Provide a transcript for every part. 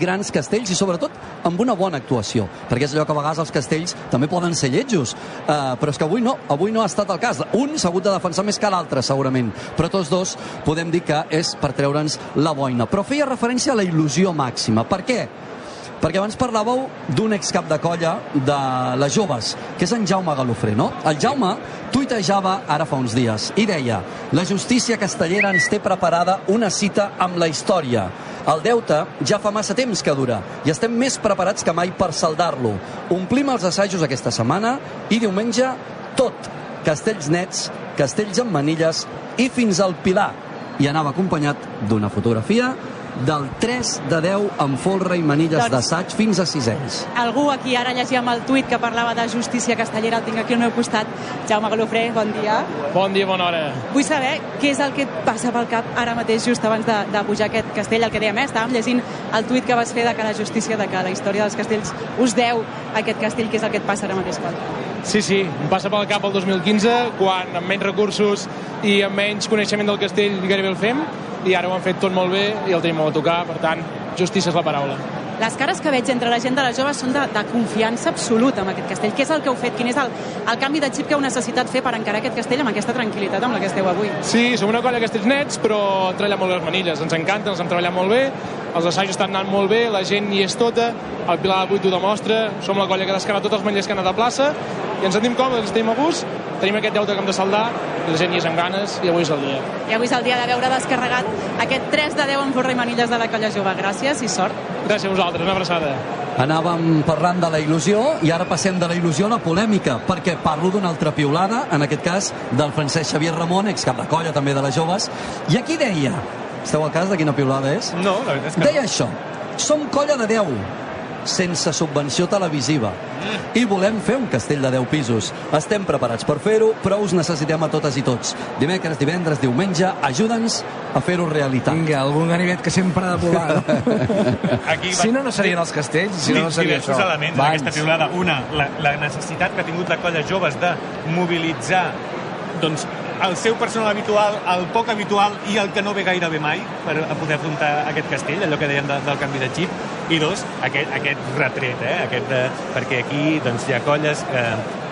grans castells i sobretot amb una bona actuació perquè és allò que a vegades els castells també poden ser lletjos uh, però és que avui no, avui no ha estat el cas un s'ha hagut de defensar més que l'altre segurament però tots dos podem dir que és per treure'ns la boina però feia referència a la il·lusió màxima per què? perquè abans parlàveu d'un excap de colla de les joves, que és en Jaume Galofré, no? El Jaume tuitejava ara fa uns dies i deia la justícia castellera ens té preparada una cita amb la història. El deute ja fa massa temps que dura i estem més preparats que mai per saldar-lo. Omplim els assajos aquesta setmana i diumenge tot. Castells nets, castells amb manilles i fins al Pilar. I anava acompanyat d'una fotografia del 3 de 10 amb folre i manilles doncs, d'assaig fins a 6 anys. Algú aquí ara llegíem el tuit que parlava de justícia castellera, el tinc aquí al meu costat. Jaume Galofré, bon dia. Bon dia, bona hora. Vull saber què és el que et passa pel cap ara mateix just abans de, de pujar aquest castell, el que dèiem, eh? estàvem llegint el tuit que vas fer de que la justícia, de que la història dels castells us deu aquest castell, què és el que et passa ara mateix pel cap? Sí, sí, em passa pel cap el 2015, quan amb menys recursos i amb menys coneixement del castell gairebé el fem, i ara ho han fet tot molt bé i el tenim molt a tocar, per tant, justícia és la paraula. Les cares que veig entre la gent de les joves són de, de confiança absoluta amb aquest castell. Què és el que heu fet? Quin és el, el canvi de xip que heu necessitat fer per encarar aquest castell amb aquesta tranquil·litat amb la que esteu avui? Sí, som una colla de castells nets, però hem treballat molt les manilles. Ens encanten, els hem treballat molt bé, els assajos estan anant molt bé, la gent hi és tota, el Pilar 8 ho demostra, som la colla que descarà tots els manillers que han anat a plaça, i ens sentim còmodes, estem a gust, tenim aquest deute que hem de saldar, i la gent hi és amb ganes, i avui és el dia. I avui és el dia de veure descarregat aquest 3 de 10 en forra i manilles de la colla jove. Gràcies i sort. Gràcies a vosaltres, una abraçada. Anàvem parlant de la il·lusió i ara passem de la il·lusió a la polèmica, perquè parlo d'una altra piulada, en aquest cas del Francesc Xavier Ramon, excap de colla també de les joves, i aquí deia, esteu al cas de quina piulada és? No, la veritat és que Deia això, som colla de 10, sense subvenció televisiva. I volem fer un castell de 10 pisos. Estem preparats per fer-ho, però us necessitem a totes i tots. Dimecres, divendres, diumenge, ajuda'ns a fer-ho realitat. Vinga, algun ganivet que sempre ha de volar. Aquí si no, no serien els castells, si no, no seria diversos això. elements en aquesta piulada. Una, la, la necessitat que ha tingut la colla joves de mobilitzar doncs, el seu personal habitual, el poc habitual i el que no ve gairebé mai per a poder afrontar aquest castell, allò que dèiem de, del canvi de xip. I dos, aquest, aquest retret, eh? aquest de, perquè aquí doncs, hi ha colles que,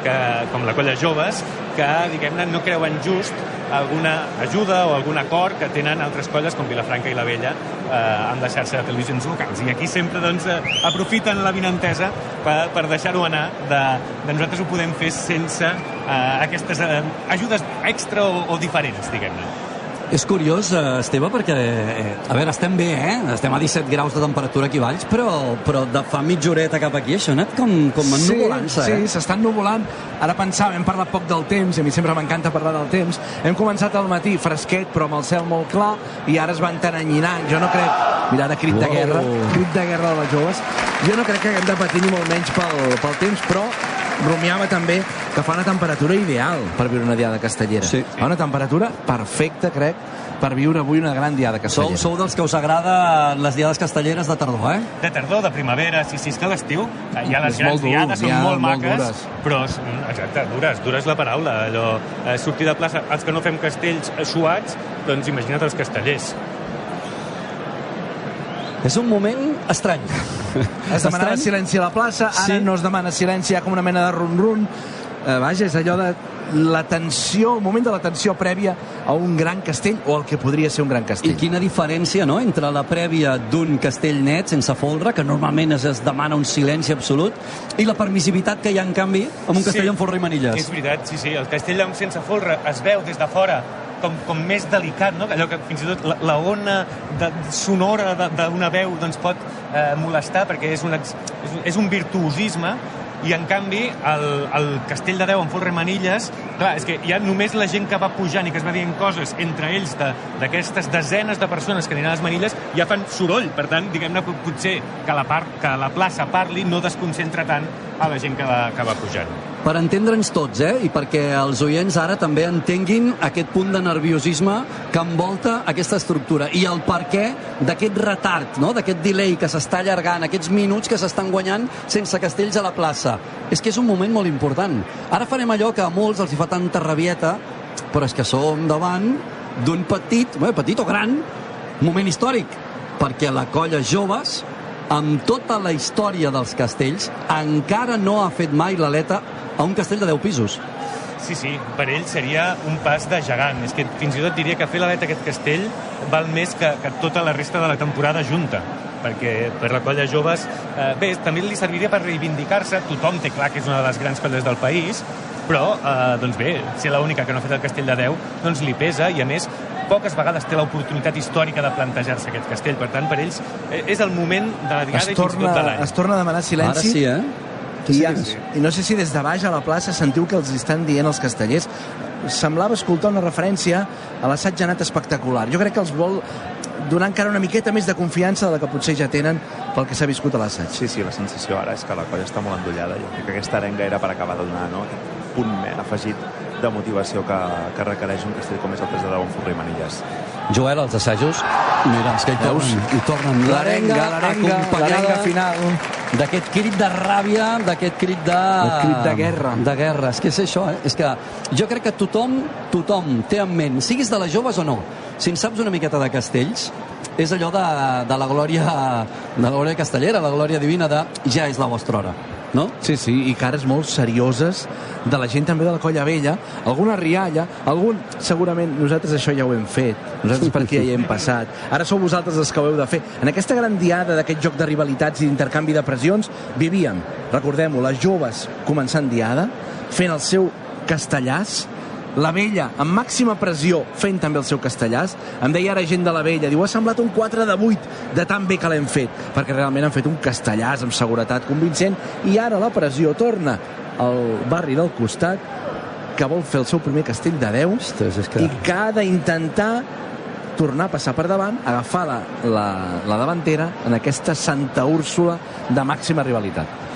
que, com la colla joves que, diguem-ne, no creuen just alguna ajuda o algun acord que tenen altres colles com Vilafranca i la Vella eh, amb la xarxa de televisions locals. I aquí sempre doncs, eh, aprofiten la vinentesa per, per deixar-ho anar de, de nosaltres ho podem fer sense eh, aquestes eh, ajudes extra o, o diferents, diguem-ne. És curiós, eh, Esteve, perquè, eh, a veure, estem bé, eh? Estem a 17 graus de temperatura aquí valls, però, però de fa mitja horeta cap aquí això ha anat com, com ennuvolant-se, sí, eh? Sí, s'està ennuvolant. Ara pensava, hem parlat poc del temps, i a mi sempre m'encanta parlar del temps. Hem començat al matí fresquet, però amb el cel molt clar, i ara es van tenanyinant. Jo no crec... Mira, ara crit de Uau. guerra, crit de guerra de les joves. Jo no crec que haguem de patir ni molt menys pel, pel temps, però rumiava també que fa una temperatura ideal per viure una diada castellera. Sí. Fa una temperatura perfecta, crec, per viure avui una gran diada Sou, castellera. sou dels que us agrada les diades castelleres de tardor, eh? De tardor, de primavera, sí, sí, és que l'estiu hi ha les És grans molt dur, diades, són ha molt molt maques, dures. però, és- exacte, dures, dures la paraula, allò, eh, sortir de plaça, els que no fem castells eh, suats, doncs imagina't els castellers. És un moment estrany. Es demanava Estrany? silenci a la plaça, ara Sí. no es demana silenci, hi ha com una mena de run-run. Eh, vaja, és allò de la tensió, el moment de la tensió prèvia a un gran castell o al que podria ser un gran I castell. quina diferència, no?, entre la prèvia d'un castell net sense folre, que normalment es, es demana un silenci absolut, i la permissivitat que hi ha, en canvi, amb un castell Sí. amb folre i manilles. És veritat, sí, sí, el castell amb sense folre es veu des de fora com, com més delicat, no? allò que fins i tot la, la ona de, sonora de- d'una veu doncs, pot eh, molestar perquè és un, ex- és, un- és un virtuosisme i en canvi el, el castell de Déu amb folre manilles clar, és que ha només la gent que va pujant i que es va dient coses entre ells de- d'aquestes desenes de persones que aniran a les manilles ja fan soroll, per tant, diguem-ne pot- potser que la, part, que la plaça parli no desconcentra tant a la gent que va, que va pujant. Per entendre'ns tots, eh? I perquè els oients ara també entenguin aquest punt de nerviosisme que envolta aquesta estructura i el per què d'aquest retard, no? d'aquest delay que s'està allargant, aquests minuts que s'estan guanyant sense castells a la plaça. És que és un moment molt important. Ara farem allò que a molts els hi fa tanta rabieta, però és que som davant d'un petit, bé, petit o gran, moment històric, perquè la colla joves amb tota la història dels castells, encara no ha fet mai l'aleta a un castell de 10 pisos. Sí, sí, per ell seria un pas de gegant. És que fins i tot diria que fer l'aleta aquest castell val més que, que tota la resta de la temporada junta perquè per la colla joves eh, bé, també li serviria per reivindicar-se tothom té clar que és una de les grans colles del país però, eh, doncs bé, ser l'única que no ha fet el castell de 10, doncs li pesa i a més poques vegades té l'oportunitat històrica de plantejar-se aquest castell. Per tant, per ells eh, és el moment de la diada Es i fins i torna, tot de l'any. es torna a demanar silenci. Ara sí, eh? I, ja, I no sé si des de baix a la plaça sentiu que els estan dient els castellers. Semblava escoltar una referència a l'assaig anat espectacular. Jo crec que els vol donar encara una miqueta més de confiança de la que potser ja tenen pel que s'ha viscut a l'assaig. Sí, sí, la sensació ara és que la colla està molt endollada. Jo crec que aquesta arenga era per acabar de donar no? aquest punt més afegit de motivació que, que requereix un castell com és el 3 de 10 en Forrer i Manilles. Joel, els assajos, mira, és que hi tornen, hi tornen l'arenga, l'arenga, l'arenga final. d'aquest crit de ràbia, d'aquest crit de... El crit de guerra. De guerra, és que és això, eh? És que jo crec que tothom, tothom té en ment, siguis de les joves o no, si en saps una miqueta de castells, és allò de, de la glòria de la glòria castellera, la glòria divina de ja és la vostra hora, no? Sí, sí, i cares molt serioses de la gent també de la colla vella, alguna rialla, algun... Segurament nosaltres això ja ho hem fet, nosaltres per aquí ja hi hem passat. Ara sou vosaltres els que ho heu de fer. En aquesta gran diada d'aquest joc de rivalitats i d'intercanvi de pressions, vivíem, recordem-ho, les joves començant diada, fent el seu castellàs, la vella amb màxima pressió fent també el seu castellàs. Em deia ara gent de la vella diu ha semblat un 4 de 8 de tan bé que l'hem fet perquè realment han fet un castellàs amb seguretat convincent. I ara la pressió torna al barri del costat que vol fer el seu primer castell de 10 Ostres, és que... i que ha d'intentar tornar a passar per davant, agafar la, la, la davantera en aquesta Santa Úrsula de màxima rivalitat.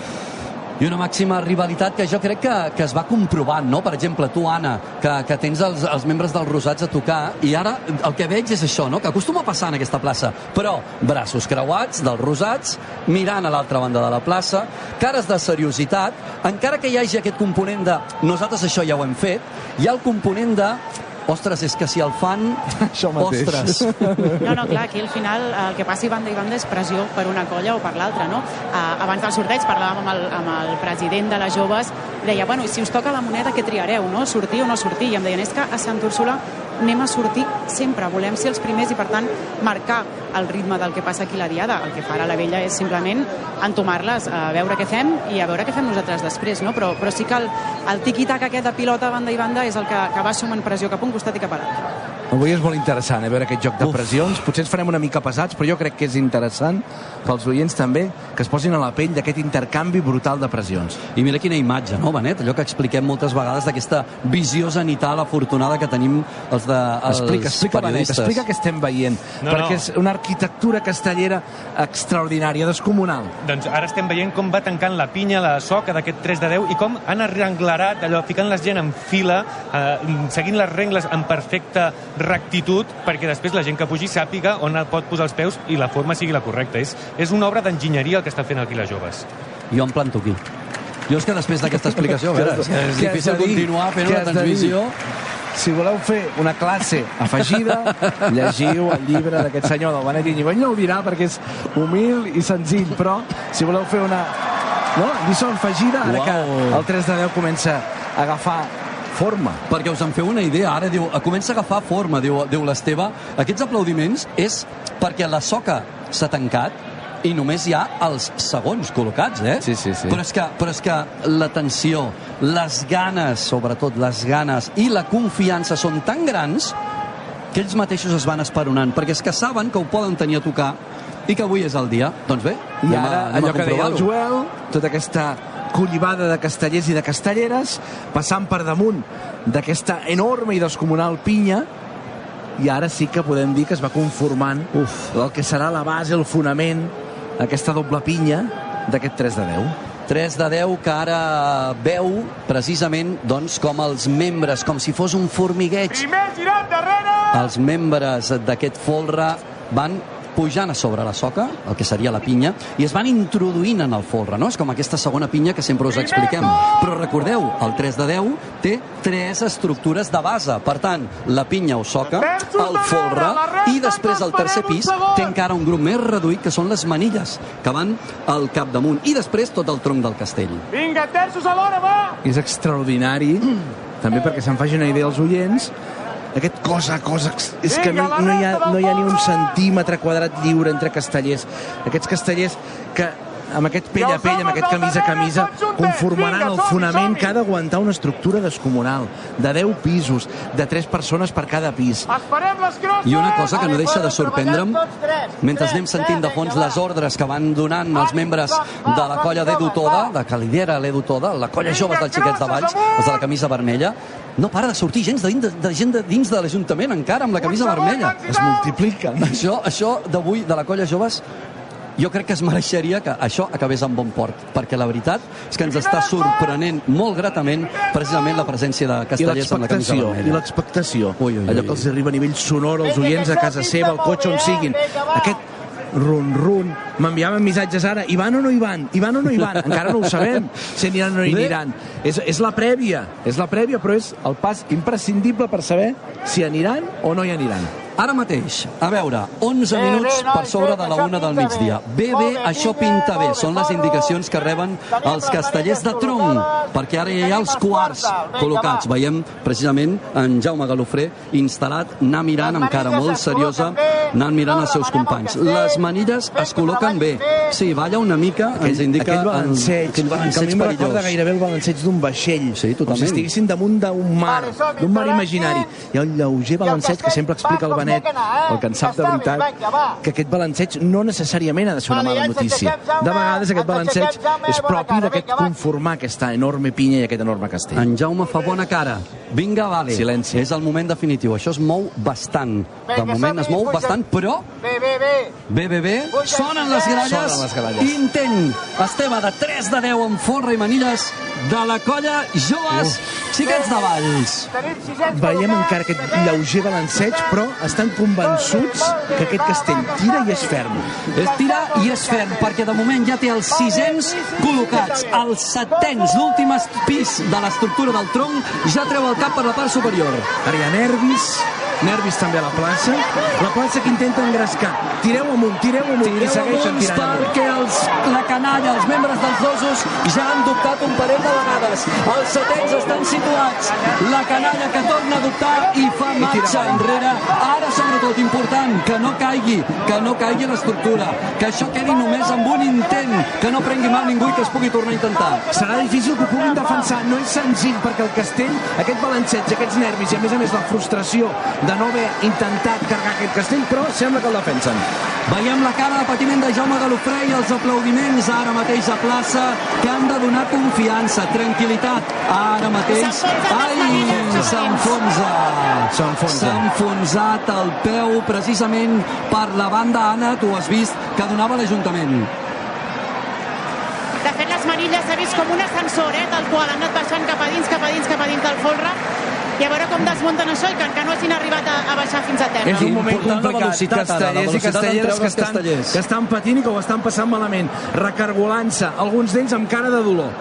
I una màxima rivalitat que jo crec que, que es va comprovant, no? Per exemple, tu, Anna, que, que tens els, els membres dels Rosats a tocar, i ara el que veig és això, no? Que acostuma a passar en aquesta plaça, però braços creuats dels Rosats, mirant a l'altra banda de la plaça, cares de seriositat, encara que hi hagi aquest component de nosaltres això ja ho hem fet, hi ha el component de ostres, és que si el fan... Això mateix. Ostres. No, no, clar, aquí al final el que passi banda i banda és pressió per una colla o per l'altra, no? Uh, abans del sorteig parlàvem amb el, amb el president de les joves, deia, bueno, i si us toca la moneda, què triareu, no? Sortir o no sortir? I em deien, és que a Sant Úrsula anem a sortir sempre, volem ser els primers i per tant marcar el ritme del que passa aquí a la diada. El que farà la vella és simplement entomar-les, a veure què fem i a veure què fem nosaltres després, no? Però, però sí que el, el tiqui-tac aquest de pilota banda i banda és el que, que va sumant pressió cap a un costat i cap a l'altre. Avui és molt interessant, eh, veure aquest joc de Uf. pressions. Potser ens farem una mica pesats, però jo crec que és interessant pels oients també que es posin a la pell d'aquest intercanvi brutal de pressions. I mira quina imatge, no, Benet? Allò que expliquem moltes vegades d'aquesta visió zenital afortunada que tenim els, de, els explica, explica, Benet, periodistes. explica què estem veient, No, perquè no. és una arquitectura castellera extraordinària, descomunal. Doncs ara estem veient com va tancant la pinya, la soca d'aquest 3 de 10 i com han arrenglerat allò, ficant la gent en fila, eh, seguint les regles en perfecta rectitud perquè després la gent que pugi sàpiga on pot posar els peus i la forma sigui la correcta. És, és una obra d'enginyeria el que està fent aquí les joves. Jo em planto aquí. Jo és que després d'aquesta explicació, a veure, és, de difícil continuar fent una transmissió. Si voleu fer una classe afegida, llegiu el llibre d'aquest senyor del Benet Iñigo. Ell no ho dirà perquè és humil i senzill, però si voleu fer una no? lliçó afegida, ara Uau. que el 3 de 10 comença a agafar forma. Perquè us en feu una idea, ara diu, comença a agafar forma, diu, diu l'Esteve. Aquests aplaudiments és perquè la soca s'ha tancat i només hi ha els segons col·locats, eh? Sí, sí, sí. Però és que, però és que la tensió, les ganes, sobretot les ganes i la confiança són tan grans que ells mateixos es van esperonant, perquè és que saben que ho poden tenir a tocar i que avui és el dia. Doncs bé, I a- ara, a allò que deia el. Joel, tota aquesta collibada de castellers i de castelleres, passant per damunt d'aquesta enorme i descomunal pinya, i ara sí que podem dir que es va conformant Uf. el que serà la base, el fonament, aquesta doble pinya d'aquest 3 de 10. 3 de 10 que ara veu precisament doncs, com els membres, com si fos un formigueig. Primer girant darrere! Els membres d'aquest folre van pujant a sobre la soca, el que seria la pinya, i es van introduint en el folre, no? És com aquesta segona pinya que sempre us expliquem. Però recordeu, el 3 de 10 té tres estructures de base. Per tant, la pinya o soca, el folre, i després el tercer pis té encara un grup més reduït, que són les manilles, que van al capdamunt, i després tot el tronc del castell. Vinga, terços a l'hora, va! És extraordinari, també perquè se'n facin una idea els oients, aquest cosa, cosa... És que no, no, hi ha, no hi ha ni un centímetre quadrat lliure entre castellers. Aquests castellers que amb aquest pell a pell, amb aquest camisa a camisa, conformaran el fonament que ha d'aguantar una estructura descomunal, de 10 pisos, de 3 persones per cada pis. I una cosa que no deixa de sorprendre'm, mentre anem sentint de fons les ordres que van donant els membres de la colla d'Edu Toda, de que lidera l'Edu Toda, la colla joves dels xiquets de Valls, els de la camisa vermella, no para de sortir gent de, dins de, de gent de dins de l'Ajuntament encara amb la camisa vermella. Es multipliquen. Això, això d'avui, de la colla joves, jo crec que es mereixeria que això acabés en bon port, perquè la veritat és que ens està sorprenent molt gratament precisament la presència de castellers amb la camisa l'expectació, i vermella. l'expectació. Allò que els arriba a nivell sonor als oients a casa seva, al cotxe on siguin. Aquest run-run. M'enviaven missatges ara, hi van o no hi van? Hi van o no hi van? Encara no ho sabem, si aniran o no hi aniran. És, és la prèvia, és la prèvia, però és el pas imprescindible per saber si aniran o no hi aniran. Ara mateix, a veure, 11 Bé, minuts bé, nois, per sobre de la 1 del migdia. bé. Bé, això pinta bé. Són les indicacions que reben els castellers de tronc, perquè ara hi ha els quarts col·locats. Veiem precisament en Jaume Galofré instal·lat, anar mirant amb cara molt seriosa, anant mirant els seus companys. Les manilles es col·loquen bé. Sí, balla una mica, ens indica... aquell balanceig, aquell que a balanceig mi em recorda gairebé el balanceig d'un vaixell. Sí, Com totalment. si estiguessin damunt d'un mar, d'un mar imaginari. Hi ha un lleuger balanceig que sempre explica el com Benet, eh? el que en sap de bé, veritat, que aquest balanceig no necessàriament ha de ser una mala notícia. De vegades aquest balanceig és propi d'aquest conformar aquesta enorme pinya i aquest enorme castell. En Jaume fa bona cara. Vinga, vale. Silenci. És el moment definitiu. Això es mou bastant. De moment es mou bastant, però Bé, bé, bé. Bé, bé, Sonen les Sonen gralles. les gralles. Intent. Esteve de 3 de 10 amb forra i manilles de la colla Joves Xiquets de Valls. Tenim 600 Veiem encara aquest lleuger balanceig, però estan convençuts que aquest castell tira i és ferm. És tira i és ferm, perquè de moment ja té els 600 col·locats. Els setens, l'últim pis de l'estructura del tronc, ja treu el cap per la part superior. Ha nervis, també a la plaça, la plaça que intenta engrescar. Tireu amunt, tireu amunt, i Tireu segueixen amunt tirant amunt. perquè els, la canalla, els membres dels dosos ja han dubtat un parell de vegades. Els setens estan situats. La canalla que torna a dubtar i fa marxa enrere. Ara, sobretot, important, que no caigui, que no caigui l'estructura, que això quedi només amb un intent, que no prengui mal ningú i que es pugui tornar a intentar. Serà difícil que ho puguin defensar, no és senzill, perquè el castell, aquest balanceig, aquests nervis i a més a més la frustració de no haver intentat carregar aquest castell, però sembla que el defensen. Veiem la cara de patiment de Jaume Galofré i els aplaudiments ara mateix a plaça que han de donar confiança, tranquil·litat. Ara mateix... Ai, s'enfonsa. S'enfonsa. S'ha enfonsat el peu precisament per la banda, Anna, tu has vist, que donava l'Ajuntament. De fet, les manilles s'ha vist com un ascensor, eh, tal qual. Han anat baixant cap a dins, cap a dins, cap a dins del folre. I a veure com desmunten això i que encara no hagin arribat a, a baixar fins a terra. És un moment Important la complicat. velocitat, ara, la Castellers i castelleres que estan, castellers. que estan patint i que ho estan passant malament, recargolant-se, alguns d'ells amb cara de dolor.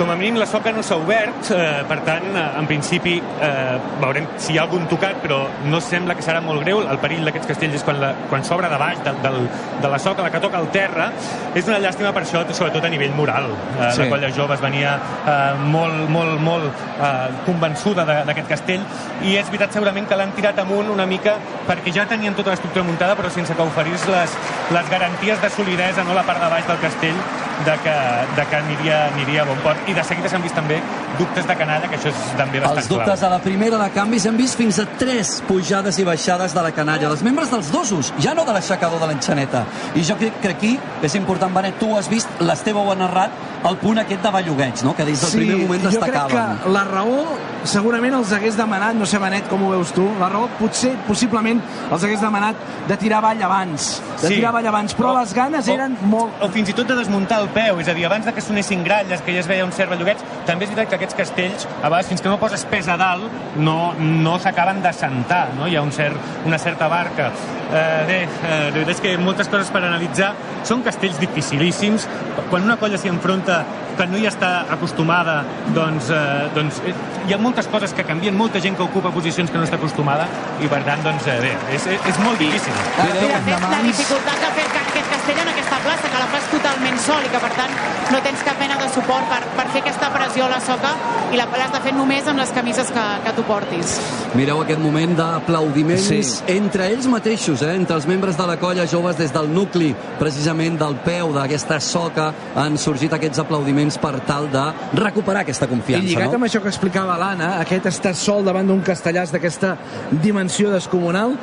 Com a mínim la soca no s'ha obert, eh, per tant, eh, en principi eh, veurem si hi ha algun tocat, però no sembla que serà molt greu. El perill d'aquests castells és quan, la, quan s'obre de baix del, del, de la soca, la que toca al terra. És una llàstima per això, sobretot a nivell moral. Eh, Sí. La colla jove es venia eh, molt, molt, molt eh, convençuda de- d'aquest castell i és veritat segurament que l'han tirat amunt una mica perquè ja tenien tota l'estructura muntada però sense que oferís les, les garanties de solidesa, no la part de baix del castell, de que, de que aniria, aniria a bon port. I de seguida s'han vist també dubtes de canalla, que això és també bastant Els dubtes clau. a la primera de canvis hem vist fins a tres pujades i baixades de la canalla. Els membres dels dosos, ja no de l'aixecador de l'enxaneta. I jo crec que aquí és important, Benet, tu has vist, l'Esteve ho ha narrat, el punt aquest de bellugueig, no? que des del primer moment jo crec destacaven. que la raó segurament els hagués demanat, no sé Benet com ho veus tu, la raó potser, possiblement els hagués demanat de tirar avall abans, de Sí. tirar avall abans, però O- les ganes o- eren molt... O fins i tot de desmuntar el peu, és a dir, abans de que sonessin gralles, que ja es veia un cert bellugueig. També és veritat que aquests castells, a vegades, fins que no poses pes a dalt, no, no s'acaben de sentar, no? Hi ha un cert, una certa barca. Eh, bé, eh, la veritat és que moltes coses per analitzar. Són castells dificilíssims. Quan una colla s'hi enfronta que no hi està acostumada, doncs, eh, doncs eh, hi ha moltes coses que canvien, molta gent que ocupa posicions que no està acostumada, i per tant, doncs, eh, bé, és, és, és molt difícil. Fet, la dificultat de fer aquest castell en aquesta plaça, que la fas totalment sol i que, per tant, no tens cap mena de suport per, per fer aquesta pressió a la soca i la l'has de fer només amb les camises que, que tu portis. Mireu aquest moment d'aplaudiments Sí. entre ells mateixos, eh? entre els membres de la colla joves des del nucli, precisament del peu d'aquesta soca, han sorgit aquests aplaudiments per tal de recuperar aquesta I confiança. lligat no? amb això que explicava l'Anna, aquest estar sol davant d'un castellàs d'aquesta dimensió descomunal,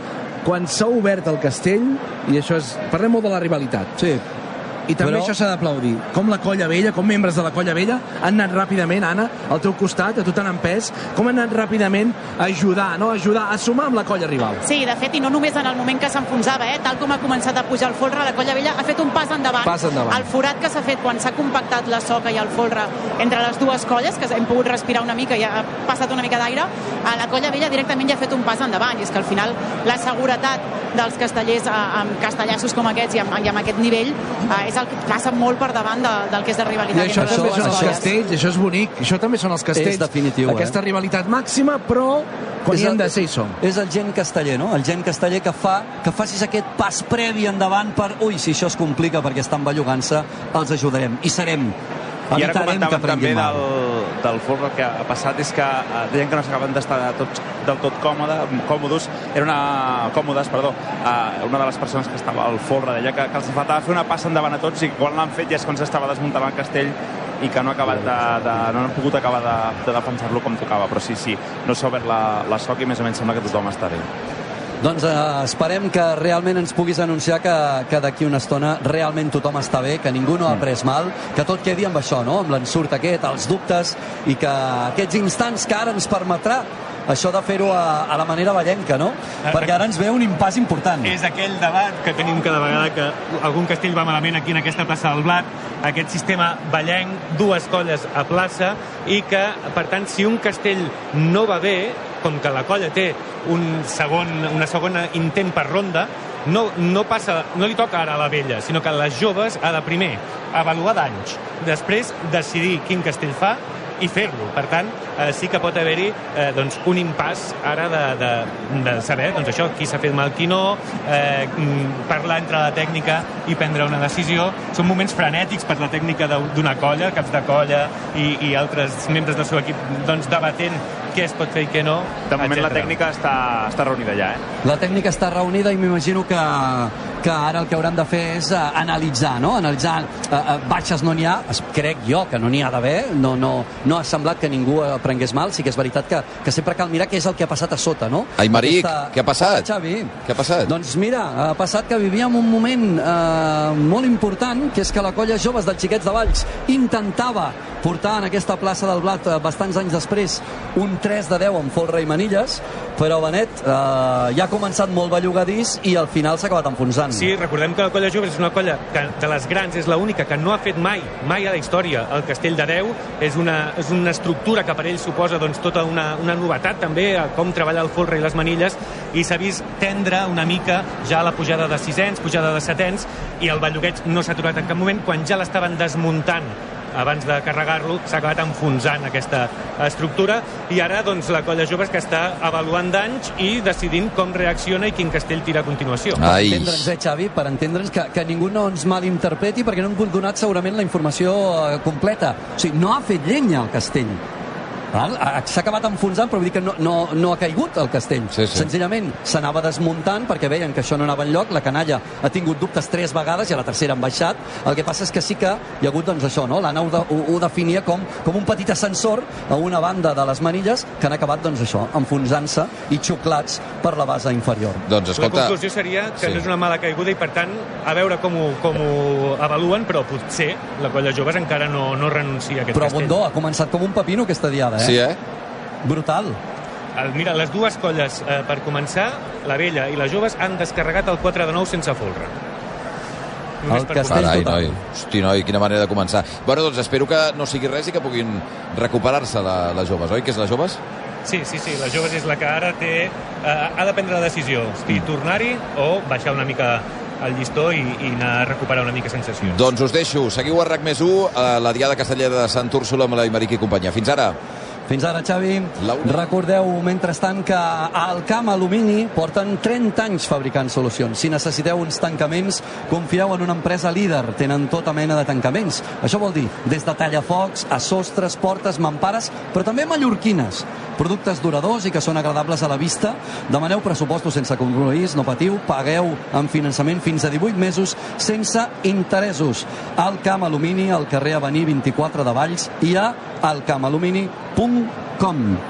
quan s'ha obert el castell, i això és... Parlem molt de la rivalitat. Sí, I també Però- això s'ha d'aplaudir. Com la colla vella, com membres de la colla vella, han anat ràpidament, Anna, al teu costat, a tu t'han empès, com han anat ràpidament a ajudar, no? a ajudar a sumar amb la colla rival. Sí, de fet, i no només en el moment que s'enfonsava, eh? tal com ha començat a pujar el folre, la colla vella ha fet un pas endavant. Pas endavant. El forat que s'ha fet quan s'ha compactat la soca i el folre entre les dues colles, que hem pogut respirar una mica i ha passat una mica d'aire, a la colla vella directament ja ha fet un pas endavant. I és que al final la seguretat dels castellers eh, amb castellassos com aquests i amb, i amb aquest nivell eh, és el que passa molt per davant de, del que és de I rivalitat. això entre també són els castells, això és bonic, això també són els castells. És definitiu, eh? Aquesta rivalitat màxima, però quan És hi hem el- de ser hi som. És el gent casteller, no? El gent casteller que fa que facis aquest pas previ endavant per... Ui, si això es complica perquè estan bellugant-se, els ajudarem. I serem. I ara comentàvem també mal. del, del el que ha passat és que eh, deien que no s'acaben d'estar tots del tot còmode, còmodes era una, còmodes, perdó eh, una de les persones que estava al folre deia que, que els faltava fer una passa endavant a tots i quan l'han fet ja és quan s'estava desmuntant el castell i que no, ha acabat de, de, no han pogut acabar de, de defensar-lo com tocava. Però sí, sí, no s'ha obert la, la soc i més o menys sembla que tothom està bé Doncs eh, esperem que realment ens puguis anunciar que, que d'aquí una estona realment tothom està bé, que ningú no ha pres mal, que tot quedi amb això, no? amb l'ensurt aquest, els dubtes, i que aquests instants que ara ens permetrà això de fer-ho a, a la manera ballenca, no? Perquè ara ens ve un impàs important. És aquell debat que tenim cada vegada que algun castell va malament aquí en aquesta plaça del Blat, aquest sistema ballenc, dues colles a plaça, i que, per tant, si un castell no va bé, com que la colla té un segon, una segona intent per ronda, no, no, passa, no li toca ara a la vella, sinó que a les joves ha de primer avaluar danys, després decidir quin castell fa i fer-lo. Per tant, eh, sí que pot haver-hi eh, doncs, un impàs ara de, de, de saber doncs, això, qui s'ha fet mal, qui no, eh, mm, parlar entre la tècnica i prendre una decisió. Són moments frenètics per la tècnica de- d'una colla, caps de colla i, i altres membres del seu equip doncs, debatent què es pot fer i què no. de moment la etcètera. tècnica està, està reunida ja eh? La tècnica està reunida i m'imagino que, que ara el que hauran de fer és uh, analitzar, no? Analitzar uh, uh, baixes no n'hi ha, es, crec jo que no n'hi ha d'haver, no, no, no ha semblat que ningú prengués mal, sí que és veritat que, que sempre cal mirar què és el que ha passat a sota, no? Aymeric, què ha passat? Hola, Xavi. Què ha passat? Doncs mira, ha passat que vivíem un moment eh, molt important, que és que la colla joves dels xiquets de Valls intentava portar en aquesta plaça del Blat eh, bastants anys després un 3 de 10 amb folre i manilles, però Benet eh, ja ha començat molt bellugadís i al final s'ha acabat enfonsant. Sí, recordem que la colla jove és una colla que de les grans és l'única que no ha fet mai, mai a la història, el Castell de Déu. És una, és una estructura que per ell suposa doncs, tota una, una novetat també, a com treballar el folre i les manilles, i s'ha vist tendre una mica ja la pujada de sisens, pujada de setens, i el bellugueig no s'ha aturat en cap moment. Quan ja l'estaven desmuntant abans de carregar-lo, s'ha acabat enfonsant aquesta estructura i ara doncs, la colla jove és que està avaluant danys i decidint com reacciona i quin castell tira a continuació. Ai. entendre'ns, eh, Xavi, per entendre'ns que, que ningú no ens malinterpreti perquè no hem donat segurament la informació eh, completa. O sigui, no ha fet llenya el castell. S'ha acabat enfonsant, però vull dir que no, no, no ha caigut el castell. Sí, sí. Senzillament s'anava desmuntant perquè veien que això no anava enlloc. La canalla ha tingut dubtes tres vegades i a la tercera han baixat. El que passa és que sí que hi ha hagut doncs, això, no? l'Anna ho, de, ho, ho definia com, com un petit ascensor a una banda de les manilles que han acabat doncs, això enfonsant-se i xuclats per la base inferior. Doncs La escolta... conclusió seria que Sí. no és una mala caiguda i, per tant, a veure com ho, com ho avaluen, però potser la colla joves encara no, no renuncia a aquest Però castell. Bondó ha començat com un pepino aquesta diada, eh? Sí, eh? Brutal. El- Mira, les dues colles, eh, per començar, la vella i les joves, han descarregat el 4 de 9 sense folre. Només El castell Carai, total. noi. Hosti, noi, quina manera de començar. Bueno, doncs espero que no sigui res i que puguin recuperar-se la, les joves, oi? Que és les joves? Sí, sí, sí, la Joves és la que ara té, eh, ha de prendre la decisió, si tornar-hi o baixar una mica el llistó i, i anar a recuperar una mica sensacions. Doncs us deixo. Seguiu a RAC més 1, a la Diada Castellera de Sant Úrsula amb la Imeric i companyia. Fins ara. Fins ara, Xavi. Recordeu, mentrestant, que al Camp Alumini porten 30 anys fabricant solucions. Si necessiteu uns tancaments, confieu en una empresa líder. Tenen tota mena de tancaments. Això vol dir des de tallafocs a sostres, portes, mampares, però també mallorquines. Productes duradors i que són agradables a la vista. Demaneu pressupostos sense compromís, no patiu, pagueu amb finançament fins a 18 mesos sense interessos. Al Camp Alumini, al carrer Avenir 24 de Valls i a alcamalumini.com.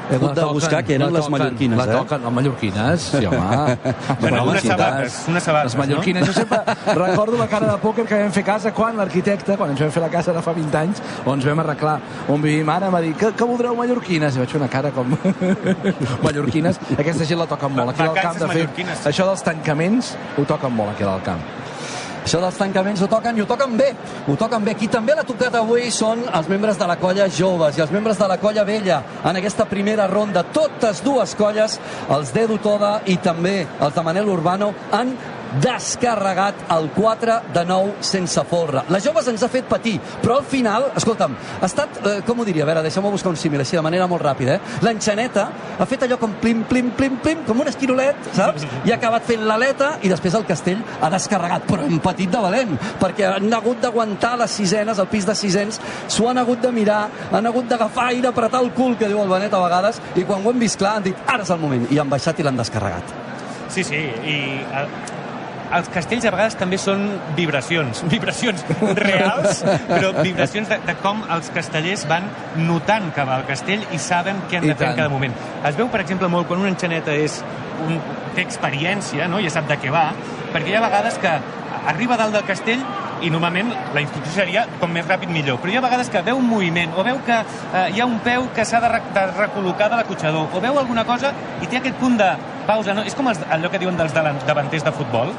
He hagut de buscar que eren les mallorquines, la eh? toquen, les mallorquines, sí, home. Bueno, unes sabates, unes sabates, Les mallorquines. Jo sempre recordo la cara de pòquer que vam fer a casa quan l'arquitecte, quan ens vam fer la casa de fa 20 anys, on ens vam arreglar on vivim ara, em va dir, que, que voldreu mallorquines? I vaig fer una cara com... mallorquines. Aquesta gent la toquen molt. Aquí al camp, de fet, això dels tancaments ho toquen molt aquí al camp. Això dels tancaments ho toquen i ho toquen bé. Ho toquen bé. Qui també l'ha tocat avui són els membres de la colla joves i els membres de la colla vella en aquesta primera ronda. Totes dues colles, els d'Edu Toda i també els de Manel Urbano, han descarregat el 4 de 9 sense folre. Les joves ens ha fet patir, però al final, escolta'm, ha estat, eh, com ho diria, a veure, deixeu-me buscar un símil així de manera molt ràpida, eh? L'enxaneta ha fet allò com plim, plim, plim, plim, com un esquirolet, saps? I ha acabat fent l'aleta i després el castell ha descarregat, però hem patit de valent, perquè han hagut d'aguantar les sisenes, el pis de sisens, s'ho han hagut de mirar, han hagut d'agafar aire, apretar el cul, que diu el Benet a vegades, i quan ho hem vist clar han dit, ara és el moment, i han baixat i l'han descarregat. Sí, sí, i eh, els castells a vegades també són vibracions, vibracions reals, però vibracions de, de com els castellers van notant que va al castell i saben què han I de fer en cada moment. Es veu, per exemple, molt quan una enxaneta és un, té experiència, no? ja sap de què va, perquè hi ha vegades que arriba dalt del castell i normalment la instrucció seria com més ràpid millor, però hi ha vegades que veu un moviment o veu que eh, hi ha un peu que s'ha de, re de recol·locar de l'acotxador o veu alguna cosa i té aquest punt de pausa, no? és com els, allò que diuen dels davan- davanters de futbol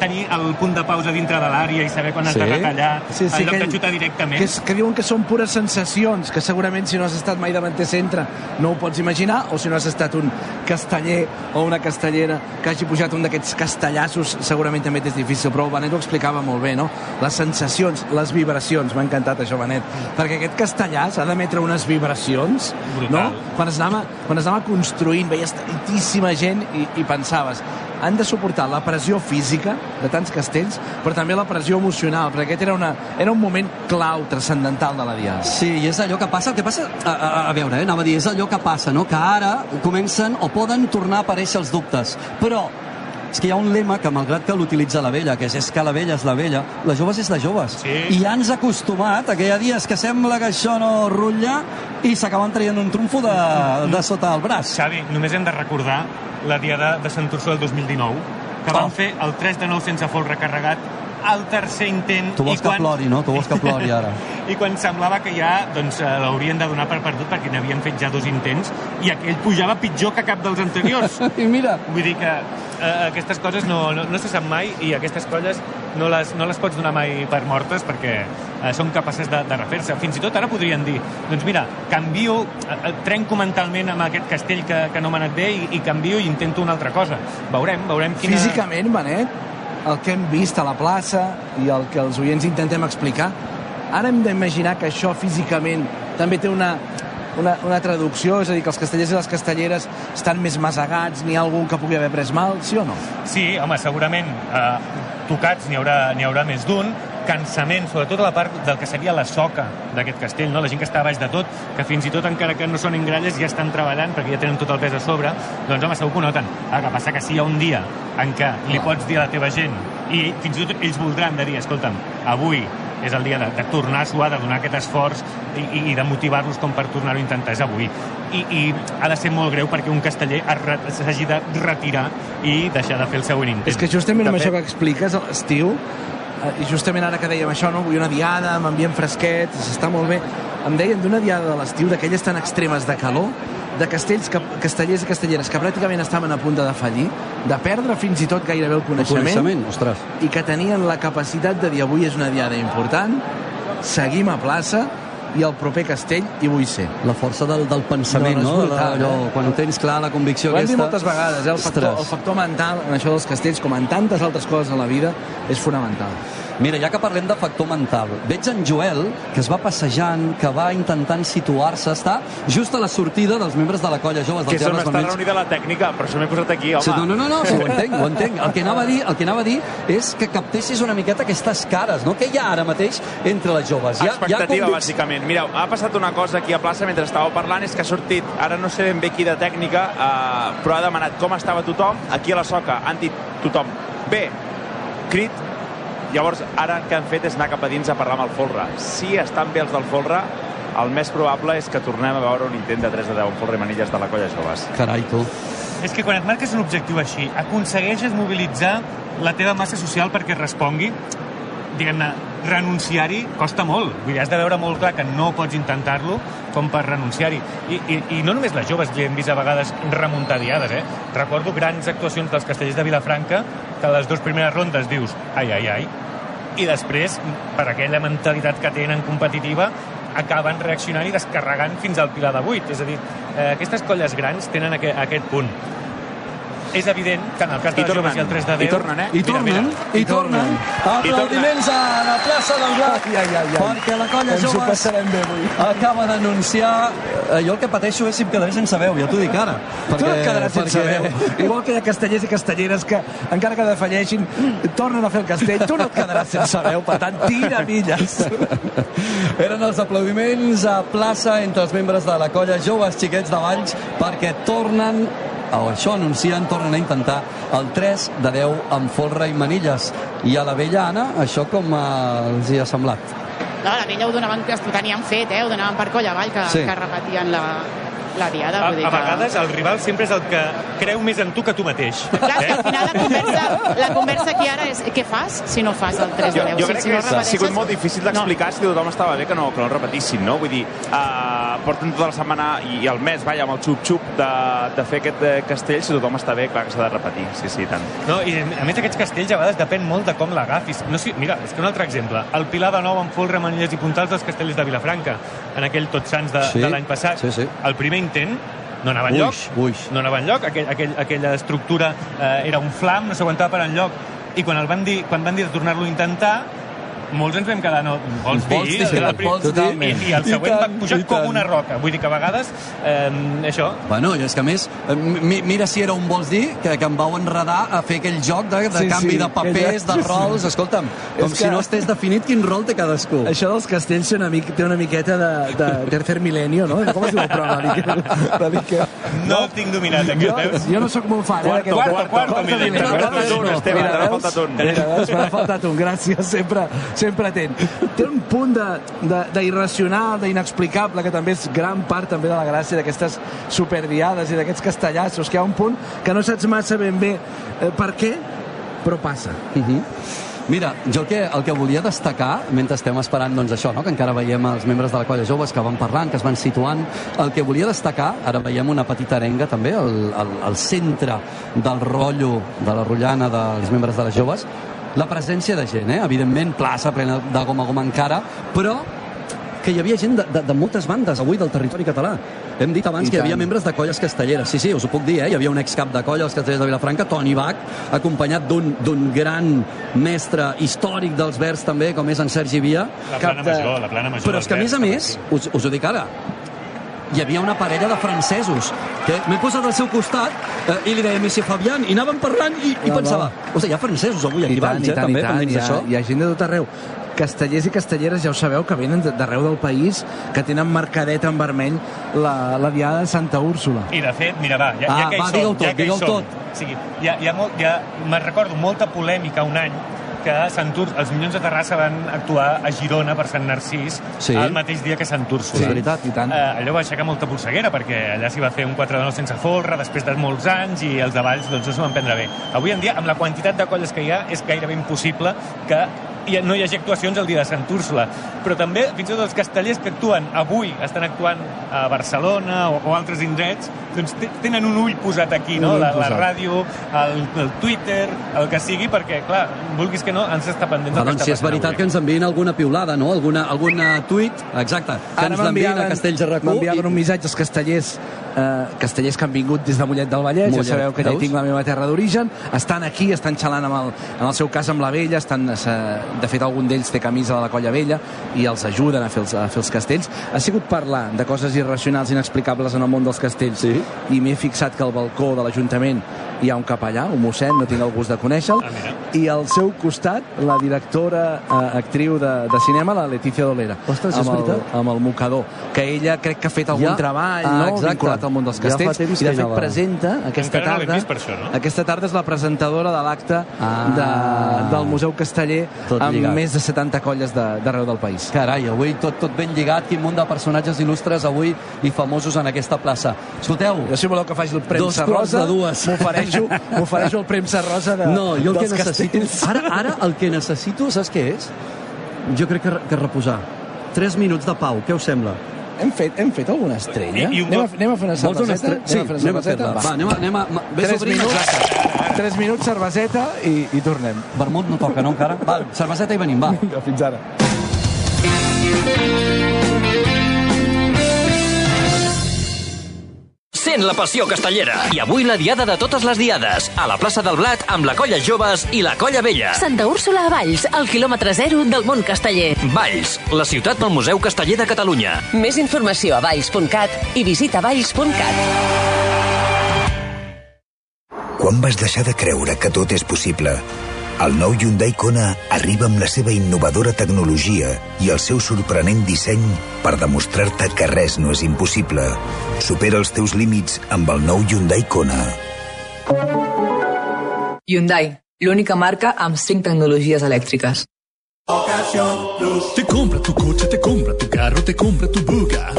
tenir el punt de pausa dintre de l'àrea i saber quan has de retallar sí, sí, en lloc que, de xutar directament Que, és, que diuen que són pures sensacions, que segurament si no has estat mai davanter centre no ho pots imaginar, o si no has estat un casteller o una castellera que hagi pujat un d'aquests castellassos, segurament també és difícil, però el Benet ho explicava molt bé, no? Les sensacions, les vibracions, m'ha encantat això, Benet, perquè aquest castellàs ha d'emetre unes vibracions, Brutal. no? Quan es anava, quan es anava construint, veies tantíssima gent i, i pensaves, han de suportar la pressió física de tants castells, però també la pressió emocional, perquè aquest era, una, era un moment clau, transcendental de la Diada. Sí, i és allò que passa, el que passa, a, a, a veure, eh, anava a dir, és allò que passa, no? que ara comencen o poden tornar a aparèixer els dubtes, però és que hi ha un lema que, malgrat que l'utilitza la vella, que és, és que la vella és la vella, les joves és de joves. Sí. I ja ens ha acostumat a que hi ha dies que sembla que això no rutlla i s'acaben traient un trumfo de, de sota el braç. Xavi, només hem de recordar la diada de Sant Ursula del 2019 que van fer el 3 de 9 sense fol recarregat al tercer intent Tu vols i que plori, no? Tu vols que plori ara. i quan semblava que ja doncs, eh, l'haurien de donar per perdut perquè n'havien fet ja dos intents i aquell pujava pitjor que cap dels anteriors I mira, vull dir que eh, aquestes coses no, no, no se sap mai i aquestes colles no les, no les pots donar mai per mortes perquè eh, són capaces de, de refer-se. Fins i tot ara podrien dir, doncs mira, canvio, eh, eh, trenco mentalment amb aquest castell que, que no m'ha anat bé i, i canvio i intento una altra cosa. Veurem, veurem quina... Físicament, Benet, el que hem vist a la plaça i el que els oients intentem explicar, ara hem d'imaginar que això físicament també té una, una, una traducció, és a dir, que els castellers i les castelleres estan més masegats, n'hi ha algun que pugui haver pres mal, sí o no? Sí, home, segurament eh, tocats n'hi haurà, n'hi haurà més d'un, cansament, sobretot a la part del que seria la soca d'aquest castell, no? la gent que està baix de tot, que fins i tot encara que no són engralles ja estan treballant perquè ja tenen tot el pes a sobre, doncs home, segur que ho noten. El que passa que si hi ha un dia en què li pots dir a la teva gent i fins i tot ells voldran de dir, escolta'm, avui és el dia de, de tornar a suar, de donar aquest esforç i, i, i de motivar-los com per tornar-ho a intentar, és avui. I, I ha de ser molt greu perquè un casteller s'hagi de retirar i deixar de fer el següent intent. És que justament amb això que expliques, a l'estiu, eh, i justament ara que dèiem això, no? vull una diada amb ambient fresquet, s'està molt bé, em deien d'una diada de l'estiu, d'aquelles tan extremes de calor, de castells, que, castellers i castelleres que pràcticament estaven a punt de defallir, de perdre fins i tot gairebé el El coneixement, coneixement, ostres. i que tenien la capacitat de dir avui és una diada important, seguim a plaça i el proper castell hi vull ser. La força del, del pensament, No, no, brutal, Allò, eh? Quan ho tens clar, la convicció Ho hem dit aquesta... moltes vegades, eh? el, factor, Ostres. el factor mental en això dels castells, com en tantes altres coses a la vida, és fonamental. Mira, ja que parlem de factor mental, veig en Joel, que es va passejant, que va intentant situar-se, està just a la sortida dels membres de la colla joves Que és on està reunida la tècnica, per això m'he posat aquí, home. Sí, no, no, no, no, sí, ho entenc, ho entenc. El que, anava a dir, el que anava a dir és que captessis una miqueta aquestes cares, no? Què hi ha ara mateix entre les joves? Hi ha, hi ha Expectativa, convic- bàsicament. Mireu, ha passat una cosa aquí a plaça mentre estàveu parlant, és que ha sortit, ara no sé ben bé qui de tècnica, eh, però ha demanat com estava tothom. Aquí a la soca han dit tothom, bé, crit, llavors ara el que han fet és anar cap a dins a parlar amb el Folra. Si estan bé els del Folra, el més probable és que tornem a veure un intent de 3 de 10 amb Folra i Manilles de la colla joves. Carai, tu. És que quan et marques un objectiu així, aconsegueixes mobilitzar la teva massa social perquè respongui, diguem-ne, renunciar-hi costa molt. Vull dir, has de veure molt clar que no pots intentar-lo com per renunciar-hi. I, i, I no només les joves li hem vist a vegades remuntar diades, eh? Recordo grans actuacions dels castellers de Vilafranca que a les dues primeres rondes dius ai, ai, ai, i després, per aquella mentalitat que tenen competitiva, acaben reaccionant i descarregant fins al pilar de 8. És a dir, eh, aquestes colles grans tenen aquest, aquest punt. És evident que en el cas de joves tornen. i el 3 de 10... I tornen, eh? I tornen, i tornen. Aplaudiments a la plaça del Blat, Ai, ai, ai, perquè la colla Ens ho joves passarem bé avui. acaba d'anunciar... eh, Jo el que pateixo és si em quedaré sense veu, ja t'ho dic ara. Tu no et quedaràs sense perquè- veu. Igual que hi ha castellers i castelleres que, encara que defalleixin, tornen a fer el castell. Tu no et quedaràs sense veu, per tant, tira milles. Eren els aplaudiments a plaça entre els membres de la colla Joves Xiquets de Valls perquè tornen això anuncien, tornen a intentar el 3 de 10 amb folre i manilles. I a la vella Anna, això com eh, els hi ha semblat? No, la vella ho donaven, que ho tenien fet, eh? ho donaven per colla avall, que, sí. que repetien la, la diada. A, a que... vegades el rival sempre és el que creu més en tu que tu mateix. Clar, és que al final la conversa, la conversa aquí ara és què fas si no fas el 3 de Jo, 10? jo si, crec si que no ha sigut molt difícil d'explicar no. si tothom estava bé que no, que no el repetissin, no? Vull dir, uh, porten tota la setmana i, i el mes, vaja, amb el xup-xup de, de fer aquest eh, castell, si tothom està bé, clar que s'ha de repetir. Sí, sí, tant. No, I a més aquests castells a vegades depèn molt de com l'agafis. No, sé, mira, és que un altre exemple. El Pilar de Nou amb folre, manilles i puntals dels castells de Vilafranca, en aquell Tots Sants de, Sí, de l'any passat. sí, sí. El primer intent no anava Uix, enlloc. uix. No anava enlloc. Aquell, aquell, aquella estructura eh, era un flam, no s'aguantava per enlloc. I quan, el van dir, quan van dir de tornar-lo a intentar, molts ens vam quedar, no, vols dir? Vols dir, El- el- vols dir. I, I el I següent tant, va pujar i com una roca. Vull dir que a vegades, eh, això, Bueno, i és que a més, eh, mi, mira si era un vols dir, que, que em vau enredar a fer aquell joc de, de Sí, canvi sí, de papers, aquella- de rols, escolta'm, com És si que- no estés definit quin rol té cadascú. Això dels castells té una, mica, té una miqueta de, de tercer milenio, no? Com es diu el programa? De Miquel. no el tinc dominat, aquest, Jo, veus? jo no sóc molt fan, eh? Quarto, d'aquest- quarto, quarto milenio. milenio. Quarto un, Esteve, Mira, t'ha veus? faltat un. Mira, veus? Me n'ha faltat un, gràcies, sempre, sempre atent. Té un punt d'irracional, d'inexplicable, que també és gran part també de la gràcia d'aquestes superdiades i d'aquests castellassos, que hi ha un punt que no saps massa ben bé eh, per què, però passa. Uh -huh. Mira, jo el que, el que volia destacar, mentre estem esperant doncs, això, no? que encara veiem els membres de la colla joves que van parlant, que es van situant, el que volia destacar, ara veiem una petita arenga també, al, al, al centre del rotllo de la rotllana dels membres de les joves, la presència de gent, eh? evidentment, plaça plena de goma a goma encara, però que hi havia gent de, de, de moltes bandes avui del territori català. Hem dit abans I que hi havia tant. membres de colles castelleres. Sí, sí, us ho puc dir, eh? Hi havia un excap de colla als castellers de Vilafranca, Toni Bach, acompanyat d'un d'un gran mestre històric dels vers també, com és en Sergi Via. La plana de- major, la plana major. Però és que, a més a més, us, us ho dic ara, hi havia una parella de francesos que m'he posat al seu costat eh, i li deia Messi Fabián i anàvem parlant i, i Va, pensava, va. o sigui, hi ha francesos avui aquí I tant, i eh, tant, també, i tant. pendents Hi ha, d'això. hi ha gent de tot arreu. Castellers i castelleres, ja ho sabeu, que venen de- d'arreu del país, que tenen marcadet en vermell la, la diada de Santa Úrsula. I de fet, mira, va, ja, Ah, ja que hi va, som, digue-ho tot, ja que hi digue-ho som. tot. O sigui, hi ha molt, ha, me'n recordo molta polèmica un any que Sant Ur, els Minyons de Terrassa van actuar a Girona per Sant Narcís Sí. el mateix dia que Sant Úrsula. Sí, és veritat. I tant. Eh, allò va aixecar molta polseguera perquè allà s'hi va fer un 4 de 9 sense folre després de molts anys i els de Valls doncs, no s'ho van prendre bé. Avui en dia, amb la quantitat de colles que hi ha, és gairebé impossible que no hi hagi actuacions el dia de Sant Úrsula. Però també, fins i tot els castellers que actuen avui, estan actuant a Barcelona o, o altres indrets, doncs te- tenen un ull posat aquí, no? La, la ràdio, el, el Twitter, el que sigui, perquè, clar, vulguis que no, ens està pendent Ah, doncs està si és veritat avui. que ens enviïn alguna piulada, no? Alguna, alguna tuit, exacte, que Ara ens l'enviïn a Castells de Racó. M'enviaven un missatge als castellers, eh, castellers que han vingut des de Mollet del Vallès, Mollet, ja sabeu que ja tinc la meva terra d'origen, estan aquí, estan xalant amb el, en el seu cas amb la vella, estan, eh, de fet algun d'ells té camisa de la colla vella i els ajuden a fer els, a fer els castells. Ha sigut parlar de coses irracionals, inexplicables en el món dels castells Sí. i m'he fixat que al balcó de l'Ajuntament hi ha un capellà, un mossèn, no tinc el gust de conèixer-lo, Ah, i al seu costat la directora eh, actriu de, de cinema, la Letícia Dolera. Ostres, és amb el, amb el mocador, que ella crec que ha fet algun Ja, treball ah, no? exacte. vinculat al món dels Ja castells temps i de fet presenta aquesta Encara no tarda per això, no? aquesta tarda és la presentadora de l'acte Ah. de, del Museu Casteller Tot amb lligat. més de 70 colles de- d'arreu del país Carai, avui tot, tot ben lligat, quin munt de personatges il·lustres avui i famosos en aquesta plaça. Escolteu, jo si voleu que faci el premsa rosa de m'ofereixo m'ofereixo el premsa rosa de, no, jo el que necessito... castells. Ara, ara el que necessito, saps què és? Jo crec que, que reposar. 3 minuts de pau, què us sembla? Hem fet, hem fet alguna estrella? I- i anem, a, anem a fer una Vols una cerveseta? estre... Sí, a fer una anem cerveseta? fer-la. Va, anem a... Anem a... Ves 3 obrint, minuts. 3 minuts, cerveseta i, i tornem. Vermut no toca, no, encara? Va, cerveseta i venim, va. Vinga, fins ara. Sent la passió castellera. I avui la diada de totes les diades. A la plaça del Blat amb la colla joves i la colla vella. Santa Úrsula a Valls, al quilòmetre zero del món casteller. Valls, la ciutat del Museu Casteller de Catalunya. Més informació a valls.cat i visita valls.cat. Quan vas deixar de creure que tot és possible? El nou Hyundai Kona arriba amb la seva innovadora tecnologia i el seu sorprenent disseny per demostrar-te que res no és impossible. Supera els teus límits amb el nou Hyundai Kona. Hyundai, l'única marca amb 5 tecnologies elèctriques. Te compra tu coche, te compra tu carro, te compra tu buga.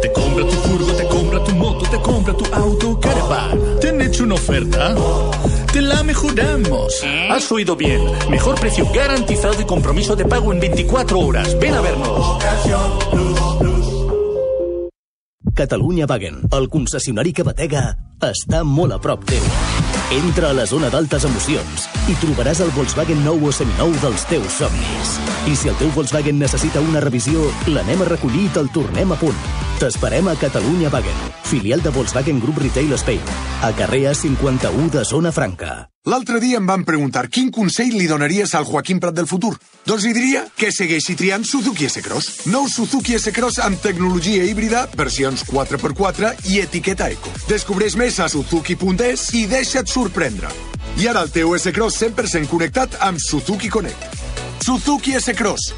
Te compra tu furgo, te compra tu moto, te compra tu auto caravan. ¿Te han hecho una oferta? Te la mejoramos. Has oído bien. Mejor precio garantizado y compromiso de pago en 24 horas. Ven a vernos. Catalunya Wagen, el concessionari que batega, està molt a prop teu. Entra a la zona d'altes emocions i trobaràs el Volkswagen nou o seminou dels teus somnis. I si el teu Volkswagen necessita una revisió, l'anem a recollir i te'l tornem a punt. T'esperem a Catalunya Wagen, filial de Volkswagen Group Retail Spain, a carrer A51 de Zona Franca. L'altre dia em van preguntar quin consell li donaries al Joaquim Prat del futur. Doncs li diria que segueixi triant Suzuki S-Cross. Nou Suzuki S-Cross amb tecnologia híbrida, versions 4x4 i etiqueta eco. Descobreix més a suzuki.es i deixa't sorprendre. I ara el teu S-Cross 100% connectat amb Suzuki Connect. Suzuki S-Cross.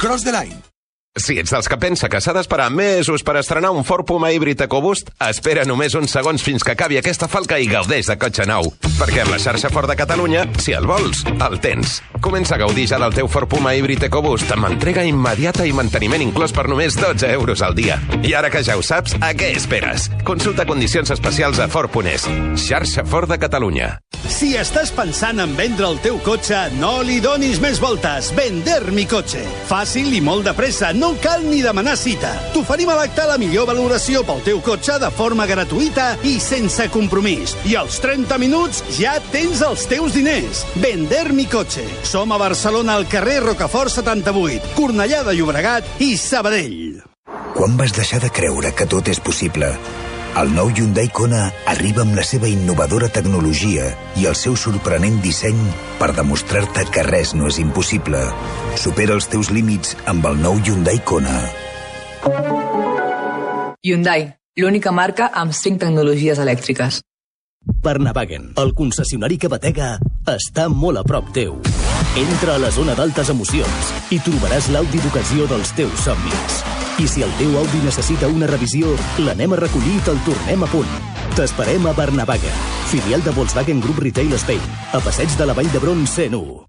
Cross the line. Si ets dels que pensa que s'ha d'esperar mesos per estrenar un Ford Puma híbrid EcoBoost, espera només uns segons fins que acabi aquesta falca i gaudeix de cotxe nou. Perquè amb la xarxa Ford de Catalunya, si el vols, el tens. Comença a gaudir ja del teu Ford Puma híbrid EcoBoost amb entrega immediata i manteniment inclòs per només 12 euros al dia. I ara que ja ho saps, a què esperes? Consulta condicions especials a Ford.es. Xarxa Ford de Catalunya. Si estàs pensant en vendre el teu cotxe, no li donis més voltes. Vender mi cotxe. Fàcil i molt de pressa, no cal ni demanar cita. T'oferim a l'acte la millor valoració pel teu cotxe de forma gratuïta i sense compromís. I als 30 minuts ja tens els teus diners. Vender mi cotxe. Som a Barcelona al carrer Rocafort 78, Cornellà de Llobregat i Sabadell. Quan vas deixar de creure que tot és possible? El nou Hyundai Kona arriba amb la seva innovadora tecnologia i el seu sorprenent disseny per demostrar-te que res no és impossible. Supera els teus límits amb el nou Hyundai Kona. Hyundai, l'única marca amb 5 tecnologies elèctriques. Barnavagen, el concessionari que batega, està molt a prop teu. Entra a la zona d'altes emocions i trobaràs l'Audi d'ocasió dels teus somnis. I si el teu Audi necessita una revisió, l'anem a recollir i te'l tornem a punt. T'esperem a Barnavagen, filial de Volkswagen Group Retail Spain, a passeig de la Vall d'Hebron 101.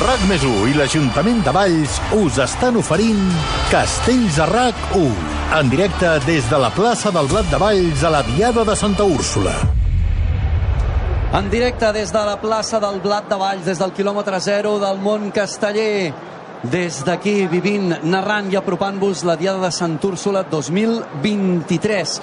RAC més 1 i l'Ajuntament de Valls us estan oferint Castells a RAC 1, en directe des de la plaça del Blat de Valls a la Diada de Santa Úrsula. En directe des de la plaça del Blat de Valls, des del quilòmetre zero del món casteller, des d'aquí vivint, narrant i apropant-vos la Diada de Sant Úrsula 2023.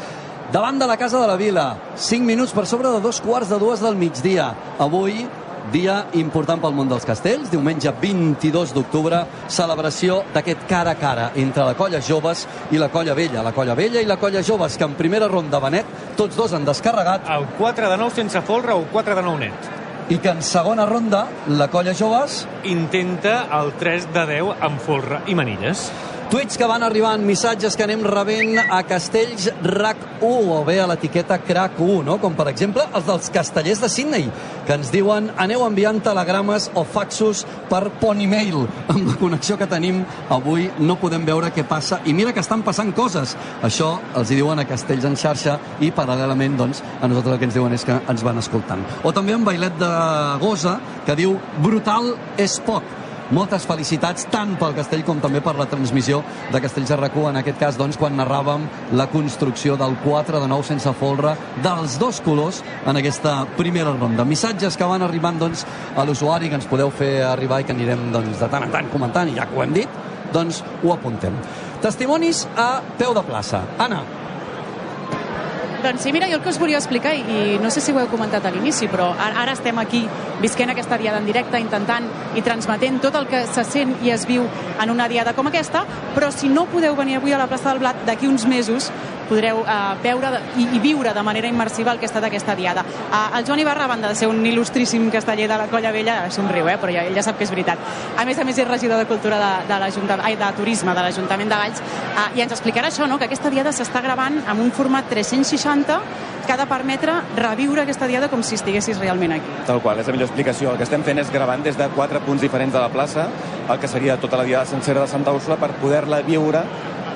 Davant de la Casa de la Vila, 5 minuts per sobre de dos quarts de dues del migdia. Avui, dia important pel món dels castells, diumenge 22 d'octubre, celebració d'aquest cara a cara entre la colla joves i la colla vella. La colla vella i la colla joves, que en primera ronda Benet, tots dos han descarregat. El 4 de 9 sense folre o 4 de 9 net. I que en segona ronda, la colla joves... Intenta el 3 de 10 amb folre i manilles. Tuits que van arribant, missatges que anem rebent a Castells RAC 1 o bé a l'etiqueta CRAC 1, no? com per exemple els dels castellers de Sydney, que ens diuen aneu enviant telegrames o faxos per Ponymail. Amb la connexió que tenim avui no podem veure què passa i mira que estan passant coses. Això els hi diuen a Castells en xarxa i paral·lelament doncs, a nosaltres el que ens diuen és que ens van escoltant. O també en Bailet de Gosa, que diu brutal és poc moltes felicitats tant pel Castell com també per la transmissió de Castells RQ, en aquest cas doncs, quan narràvem la construcció del 4 de 9 sense folre dels dos colors en aquesta primera ronda. Missatges que van arribant doncs, a l'usuari que ens podeu fer arribar i que anirem doncs, de tant en tant comentant i ja que ho hem dit, doncs ho apuntem. Testimonis a peu de plaça. Anna, doncs sí, mira, jo el que us volia explicar, i, no sé si ho heu comentat a l'inici, però ara estem aquí visquent aquesta diada en directe, intentant i transmetent tot el que se sent i es viu en una diada com aquesta, però si no podeu venir avui a la plaça del Blat, d'aquí uns mesos podreu eh, veure i, i viure de manera immersiva el que ha estat aquesta diada. Eh, el Joan Ibarra, a banda de ser un il·lustríssim casteller de la Colla Vella, somriu, eh, però ja, ja sap que és veritat. A més a més, és regidor de Cultura de, de l'Ajuntament, ai, de Turisme de l'Ajuntament de Valls, eh, i ens explicarà això, no?, que aquesta diada s'està gravant amb un format 360 que ha de permetre reviure aquesta diada com si estiguessis realment aquí. Tal qual, és la millor explicació. El que estem fent és gravant des de quatre punts diferents de la plaça, el que seria tota la diada sencera de Santa Úrsula, per poder-la viure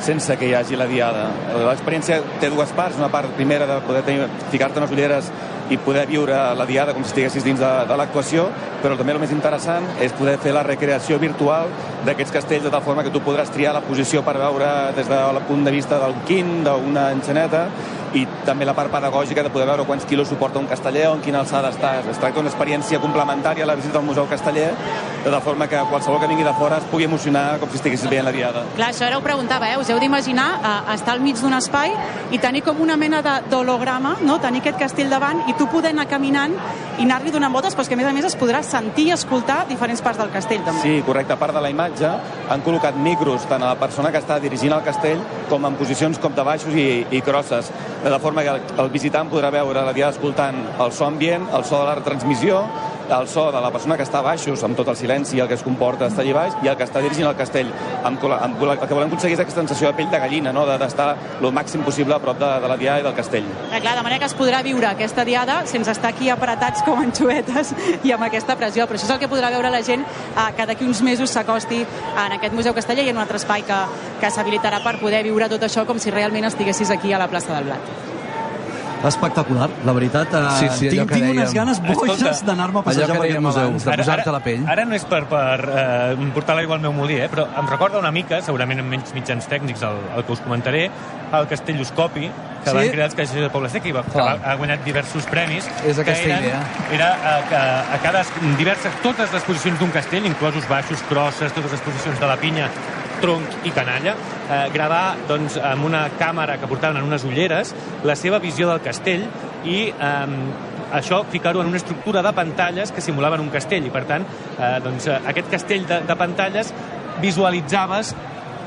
sense que hi hagi la diada. L'experiència té dues parts, una part primera de poder ficar-te unes ulleres i poder viure la diada com si estiguessis dins de, de l'actuació, però també el més interessant és poder fer la recreació virtual d'aquests castells de tal forma que tu podràs triar la posició per veure des del punt de vista del quin, d'una enxaneta, i també la part pedagògica de poder veure quants quilos suporta un casteller o en quina alçada està. Es tracta d'una experiència complementària a la visita al Museu Casteller, de tal forma que qualsevol que vingui de fora es pugui emocionar com si estiguessis veient la diada. Clar, això ara ho preguntava, eh? us heu d'imaginar eh, estar al mig d'un espai i tenir com una mena d'holograma, no? tenir aquest castell davant i tu poder anar caminant i anar-li donant voltes, però és que a més a més es podrà sentir i escoltar diferents parts del castell també. Sí, correcte. A part de la imatge, han col·locat micros tant a la persona que està dirigint el castell com en posicions com de baixos i, i crosses, de la forma que el, el visitant podrà veure la diada escoltant el so ambient, el so de la retransmissió, el so de la persona que està a baixos, amb tot el silenci el que es comporta estar allà baix, i el que està dirigint el castell. Amb, amb, el que volem aconseguir és aquesta sensació de pell de gallina, no? de- d'estar el màxim possible a prop de, de la diada i del castell. Eh, clar, de manera que es podrà viure aquesta diada sense estar aquí apretats com anxoetes i amb aquesta pressió. Però això és el que podrà veure la gent eh, que d'aquí uns mesos s'acosti en aquest Museu Casteller i en un altre espai que, que s'habilitarà per poder viure tot això com si realment estiguessis aquí a la plaça del Blat. Espectacular, la veritat. Eh, Sí, sí, tinc, que tinc unes ganes boges Escolta, d'anar-me a passejar que per aquest museu. de posar-te la pell. Ara no és per, per eh, portar l'aigua al meu molí, eh, però em recorda una mica, segurament amb menys mitjans tècnics, el, el que us comentaré, el Castelloscopi, que Sí? van crear els castellers de Poble Sec, i va, que Clar. ha guanyat diversos premis. És que aquesta eren, idea. Era eh, que a cada, diverses, totes les posicions d'un castell, inclosos baixos, crosses, totes les posicions de la pinya, tronc i canalla, eh, gravar doncs, amb una càmera que portaven en unes ulleres la seva visió del castell i eh, això ficar-ho en una estructura de pantalles que simulaven un castell. I per tant eh, doncs, eh, aquest castell de, de pantalles visualitzaves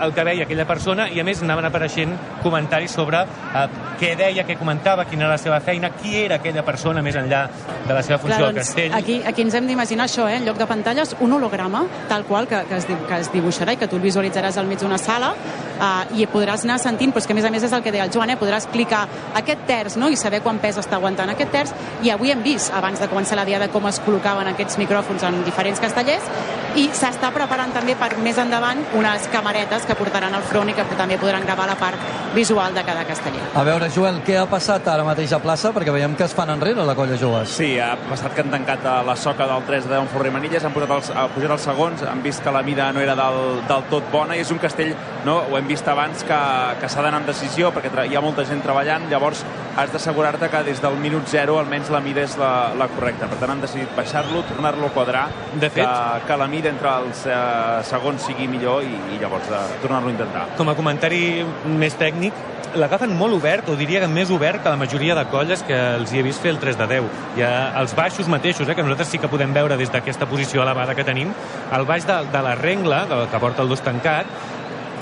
el que veia aquella persona i a més anaven apareixent comentaris sobre eh, què deia, què comentava, quina era la seva feina, qui era aquella persona més enllà de la seva funció Clar, al doncs, castell. aquí, aquí ens hem d'imaginar això, eh? en lloc de pantalles, un holograma, tal qual, que, que, es, que es dibuixarà i que tu el visualitzaràs al mig d'una sala eh, i podràs anar sentint, però és que a més a més és el que deia el Joan, eh? podràs clicar aquest terç no? i saber quan pes està aguantant aquest terç i avui hem vist, abans de començar la diada, com es col·locaven aquests micròfons en diferents castellers i s'està preparant també per més endavant unes camaretes que portaran al front i que també podran gravar la part visual de cada casteller. A veure, Joel, què ha passat ara mateix a plaça? Perquè veiem que es fan enrere la colla joves. Sí, ha passat que han tancat la soca del 3 de Forrer Manilles, han posat els, ha pujat els segons, han vist que la mida no era del, del tot bona i és un castell, no, ho hem vist abans, que, que s'ha d'anar amb decisió perquè hi ha molta gent treballant, llavors has d'assegurar-te que des del minut 0 almenys la mida és la, la correcta. Per tant, han decidit baixar-lo, tornar-lo a quadrar, De fet- que, que la mida entre els eh, segons sigui millor i, i llavors de, tornar-lo a intentar. Com a comentari més tècnic, l'agafen molt obert, o diria que més obert que la majoria de colles que els hi he vist fer el 3 de 10. Hi ha els baixos mateixos, eh, que nosaltres sí que podem veure des d'aquesta posició elevada que tenim, el baix de, de la rengla, del que porta el dos tancat,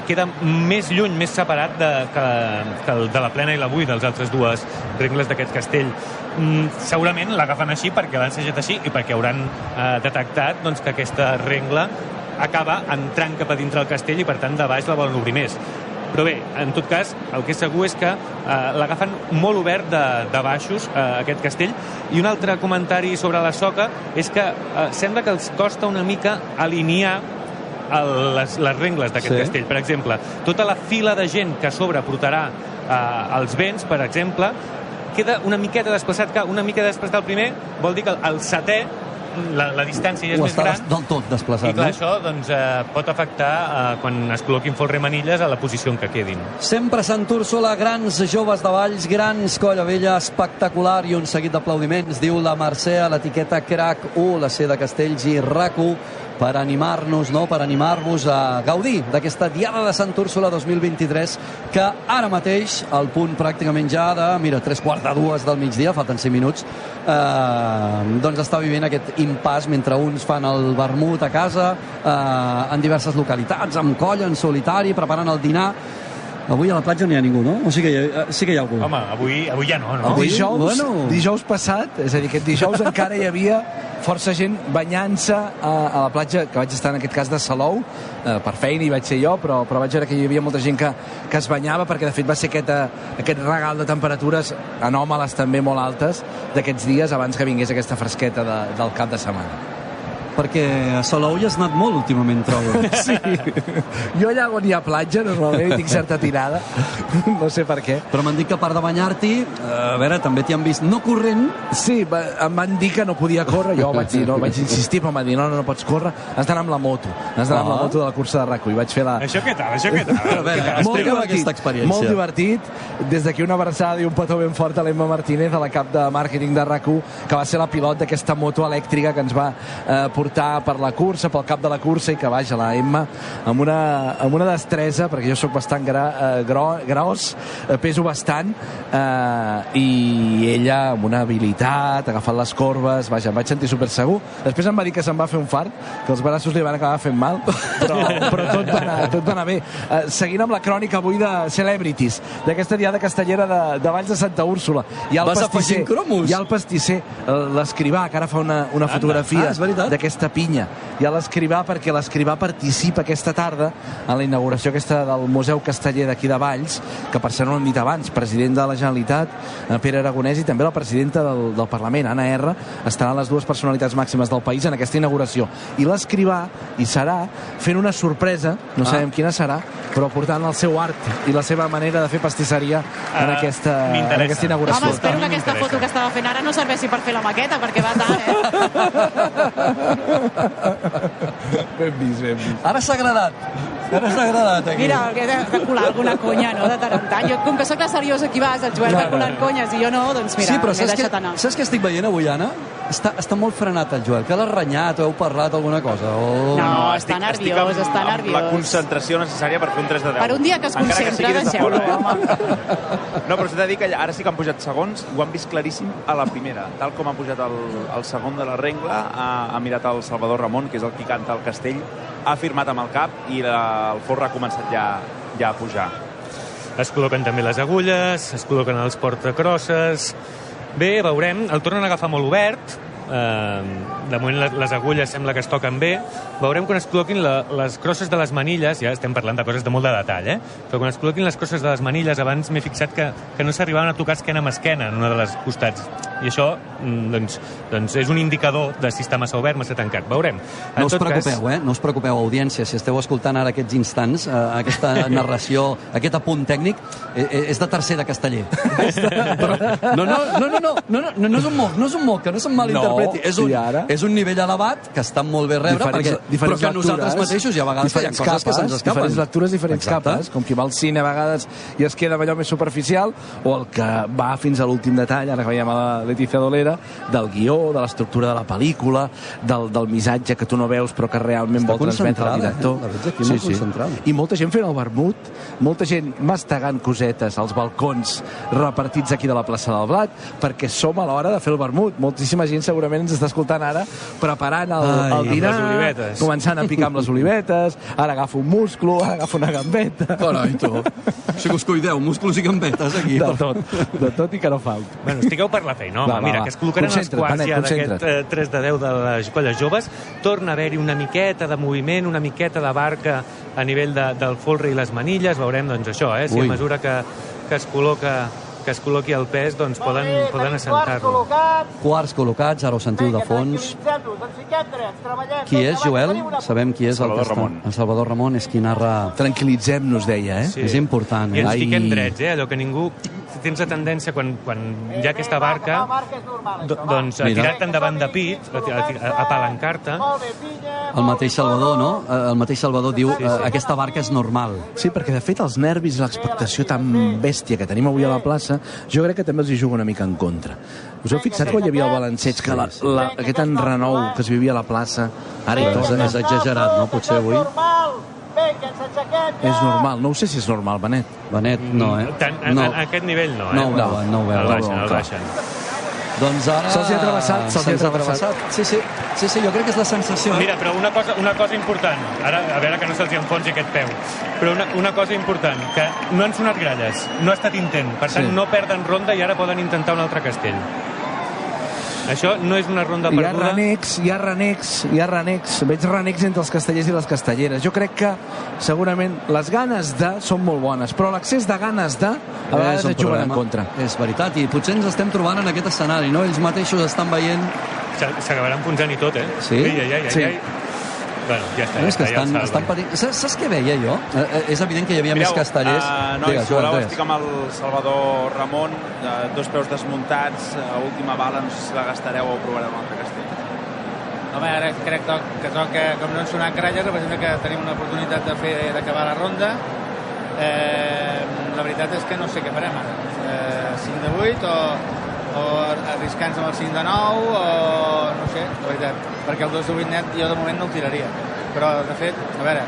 queda més lluny, més separat de, que, que el de la plena i la buida, les altres dues rengles d'aquest castell. Mm, segurament l'agafen així perquè l'han assajat així i perquè hauran eh, detectat doncs, que aquesta rengla acaba entrant cap a dintre el castell i per tant de baix la volen obrir més. Però bé, en tot cas, el que és segur és que eh, l'agafen molt obert de, de baixos, eh, aquest castell. I un altre comentari sobre la soca és que eh, sembla que els costa una mica alinear el, les, les rengles d'aquest Sí. castell. Per exemple, tota la fila de gent que a sobre portarà eh, els vents, per exemple, queda una miqueta desplaçat, que una mica desplaçat el primer vol dir que el, el setè la, la distància ja és més gran del tot desplaçat, i clar, no? això doncs, eh, pot afectar eh, quan es col·loquin folre manilles a la posició en què quedin. Sempre Sant Úrsula, grans joves de Valls, grans Colla Vella, espectacular i un seguit d'aplaudiments. Diu la Mercè a l'etiqueta CRAC 1, la C de Castells i RAC1 per animar-nos, no? per animar-vos a gaudir d'aquesta Diada de Sant Úrsula 2023 que ara mateix, al punt pràcticament ja de, mira, tres quarts de dues del migdia, falten 5 minuts, eh, doncs està vivint aquest impàs mentre uns fan el vermut a casa, eh, en diverses localitats, amb colla, en solitari, preparant el dinar. Avui a la platja no hi ha ningú, no? O sí que hi ha, sí que hi ha algú? Home, avui, avui ja no, no? El dijous, Bueno. dijous passat, és a dir, aquest dijous encara hi havia força gent banyant-se a, a la platja, que vaig estar en aquest cas de Salou, eh, per feina hi vaig ser jo, però, però vaig veure que hi havia molta gent que, que es banyava, perquè de fet va ser aquest, eh, aquest regal de temperatures anòmales també molt altes d'aquests dies abans que vingués aquesta fresqueta de, del cap de setmana. Perquè a Salou hi has anat molt últimament, trobo. Sí. Jo allà on hi ha platja, normalment tinc certa tirada, no sé per què. Però m'han dit que a part de banyar-t'hi, eh, a veure, també t'hi han vist no corrent. Sí, em van dir que no podia córrer, jo vaig dir, no, vaig insistir, però em van dir, no, no, no pots córrer, has d'anar amb la moto, has d'anar amb la Ah. moto de la cursa de rac i vaig fer la... Això què tal, això què tal? A veure, Molt explica'm divertit, aquesta experiència. Molt divertit. Des d'aquí una abraçada i un petó ben fort a l'Emma Martínez, a la cap de màrqueting de rac que va ser la pilot d'aquesta moto elèctrica que ens va eh, portar per la cursa, pel cap de la cursa, i que, vaja, la Emma, amb una, amb una destresa, perquè jo sóc bastant gra, eh, gro, gros, eh, peso bastant, eh, i ella amb una habilitat, agafant les corbes, vaja, em vaig sentir super segur. Després em va dir que se'n va fer un fart, que els braços li van acabar fent mal, però, però tot, va anar, tot va anar bé. Eh, seguint amb la crònica avui de Celebrities, d'aquesta diada castellera de, de Valls de Santa Úrsula. Hi ha el Vas pastisser, hi ha el pastisser, eh, l'escrivà, que ara fa una, una fotografia Ah, és d'aquesta pinya. Hi ha l'escrivà perquè l'escrivà participa aquesta tarda en la inauguració aquesta del Museu Casteller d'aquí de Valls, que per ser hem dit abans, president de la Generalitat, eh, Pere Aragonès, i també la presidenta del, del Parlament, Anna R, estaran les dues personalitats màximes del país en aquesta inauguració. I l'escrivà hi serà fent una sorpresa, no Ah. sabem quina serà, però portant el seu art i la seva manera de fer pastisseria en, Ah, aquesta, en aquesta inauguració. Home, espero que aquesta foto que estava fent ara no serveixi per fer la maqueta, perquè va tard, eh? Ben vist, ben vist. Ara s'ha agradat. Ara s'ha agradat, aquí. Mira, que he de, de colar alguna conya, no?, de tant en tant. Jo, com que sóc la seriosa aquí vas, el Joel va colant conyes i jo no, doncs mira, sí, però m'he saps que, deixat anar. saps què estic veient avui, Anna? Està, està molt frenat el Joel. Que l'has renyat o heu parlat alguna cosa? O... No, està nerviós, està amb nerviós. la concentració necessària per fer un 3 de 10. Per un dia que es Encara concentra, de deixeu-lo, fora, home. No, però s'ha de dir que ara sí que han pujat segons, ho han vist claríssim a la primera. Tal com ha pujat el, el segon de la rengla, ha, ha mirat el Salvador Ramon, que és el qui canta el castell, ha firmat amb el cap i la, el forra ha començat ja, ja a pujar. Es col·loquen també les agulles, es col·loquen els portacrosses... Bé, veurem, el tornen a agafar molt obert, eh, de moment les, les agulles sembla que es toquen bé. Veurem quan es col·loquin la, les crosses de les manilles, ja estem parlant de coses de molt de detall, eh? però quan es col·loquin les crosses de les manilles, abans m'he fixat que, que no s'arribaven a tocar esquena amb esquena en una de les costats. I això mm, doncs, doncs és un indicador de si està massa obert, massa tancat. Veurem. En No us preocupeu, cas, eh? No us preocupeu, audiència, si esteu escoltant ara aquests instants, eh, aquesta narració, aquest apunt tècnic, eh, eh, és de tercer de casteller. Però, no, no, no, no, no, no, no, no és un moc, no és un moc, que no se'm malinterpreti. No, és, un, ara? És un nivell elevat que està molt bé rebre, perquè, però que nosaltres mateixos hi ha vegades que hi ha diferents coses que se'ns escapen. Diferents lectures, diferents Exacte. capes, com qui va al cine a vegades i es queda amb allò més superficial, o el que va fins a l'últim detall, ara que veiem a la Letícia Dolera, del guió, de l'estructura de la pel·lícula, del, del missatge que tu no veus però que realment Està vol transmetre el director. eh? Aquí molt concentrada. I molta gent fent el vermut, molta gent mastegant cosetes als balcons repartits aquí de la plaça del Blat, perquè som a l'hora de fer el vermut. Moltíssima gent segurament ens està escoltant ara preparant el, Ai, el amb dinar, començant a picar amb les olivetes, ara agafo un musclo, ara agafo una gambeta... Carai, tu. Si us cuideu, músculs i gambetes aquí. De tot, de tot i que no falta. Bueno, estigueu per la feina, home. Va, va, Mira, va. que es col·locaran els quarts ja d'aquest eh, 3 de 10 de les colles joves. Torna a haver-hi una miqueta de moviment, una miqueta de barca a nivell de, del folre i les manilles. Veurem, doncs, això, eh? Si Ui. a mesura que, que es col·loca que es col·loqui el pes, doncs poden, poden assentar-lo. Quarts col·locats, ara ho sentiu de fons. Qui és, Joel? Sabem qui és Salvador el que està... Ramon. El Salvador Ramon és qui narra... Tranquil·litzem-nos, deia, eh? Sí. És important, I eh? ens Ai. fiquem drets, eh? Allò que ningú... Tens la tendència, quan, quan hi ha aquesta barca, do, doncs a Mira. tirar-te endavant de pit, a, a, a apalancar-te, El mateix Salvador, no? Eh, El mateix Salvador diu eh, aquesta barca és normal. Sí, perquè de fet els nervis i l'expectació tan bèstia que tenim avui a la plaça, jo crec que també els hi juga una mica en contra. Us heu fixat quan hi havia el balanceig, que la, la, aquest enrenou que es vivia a la plaça, ara hi És, torna. és exagerat, no? Potser avui. És normal, no ho sé si és normal, Benet. Benet, no, eh? Tant, a, No. a, a aquest nivell no, eh? No no ho veuen. El baixen, el Clar. baixen. Doncs ara... Se'ls ha travessat, se'ls ha travessat. Sí, sí, sí, sí, jo crec que és la sensació. eh? Mira, però una cosa, una cosa important, ara a veure que no se'ls hi enfonsi aquest peu, però una, una cosa important, que no han sonat gralles, no ha estat intent, per tant Sí. no perden ronda i ara poden intentar un altre castell. Això no és una ronda Hi ha perduda. renecs, hi ha renecs, hi ha renecs. Veig renecs entre els castellers i les castelleres. Jo crec que segurament les ganes de són molt bones, però l'excés de ganes de a vegades et juguen en contra. És veritat, i potser ens estem trobant en aquest escenari, no? Ells mateixos estan veient... S'a- S'acabaran punxant i tot, eh? Sí? Ai, ai, ai, ai, Sí. ai. Bueno, ja està. No, és que ja està, estan, ja estan patint... Saps, saps què veia jo? Eh, eh, és evident que hi havia Mireu, més castellers. Uh, nois, Digues, si voleu, estic amb el Salvador Ramon, uh, dos peus desmuntats, a última bala, no sé si la gastareu o provareu un altre castell. Home, ara crec to que toca, com no han sonat gralles, representa que tenim una oportunitat de fer d'acabar la ronda. Eh, la veritat és que no sé què farem ara. Eh, 5 de 8 o, o arriscar-nos amb el 5 de 9 o no sé, la veritat. Perquè el 2 de 8 net jo de moment no el tiraria. Però, de fet, a veure,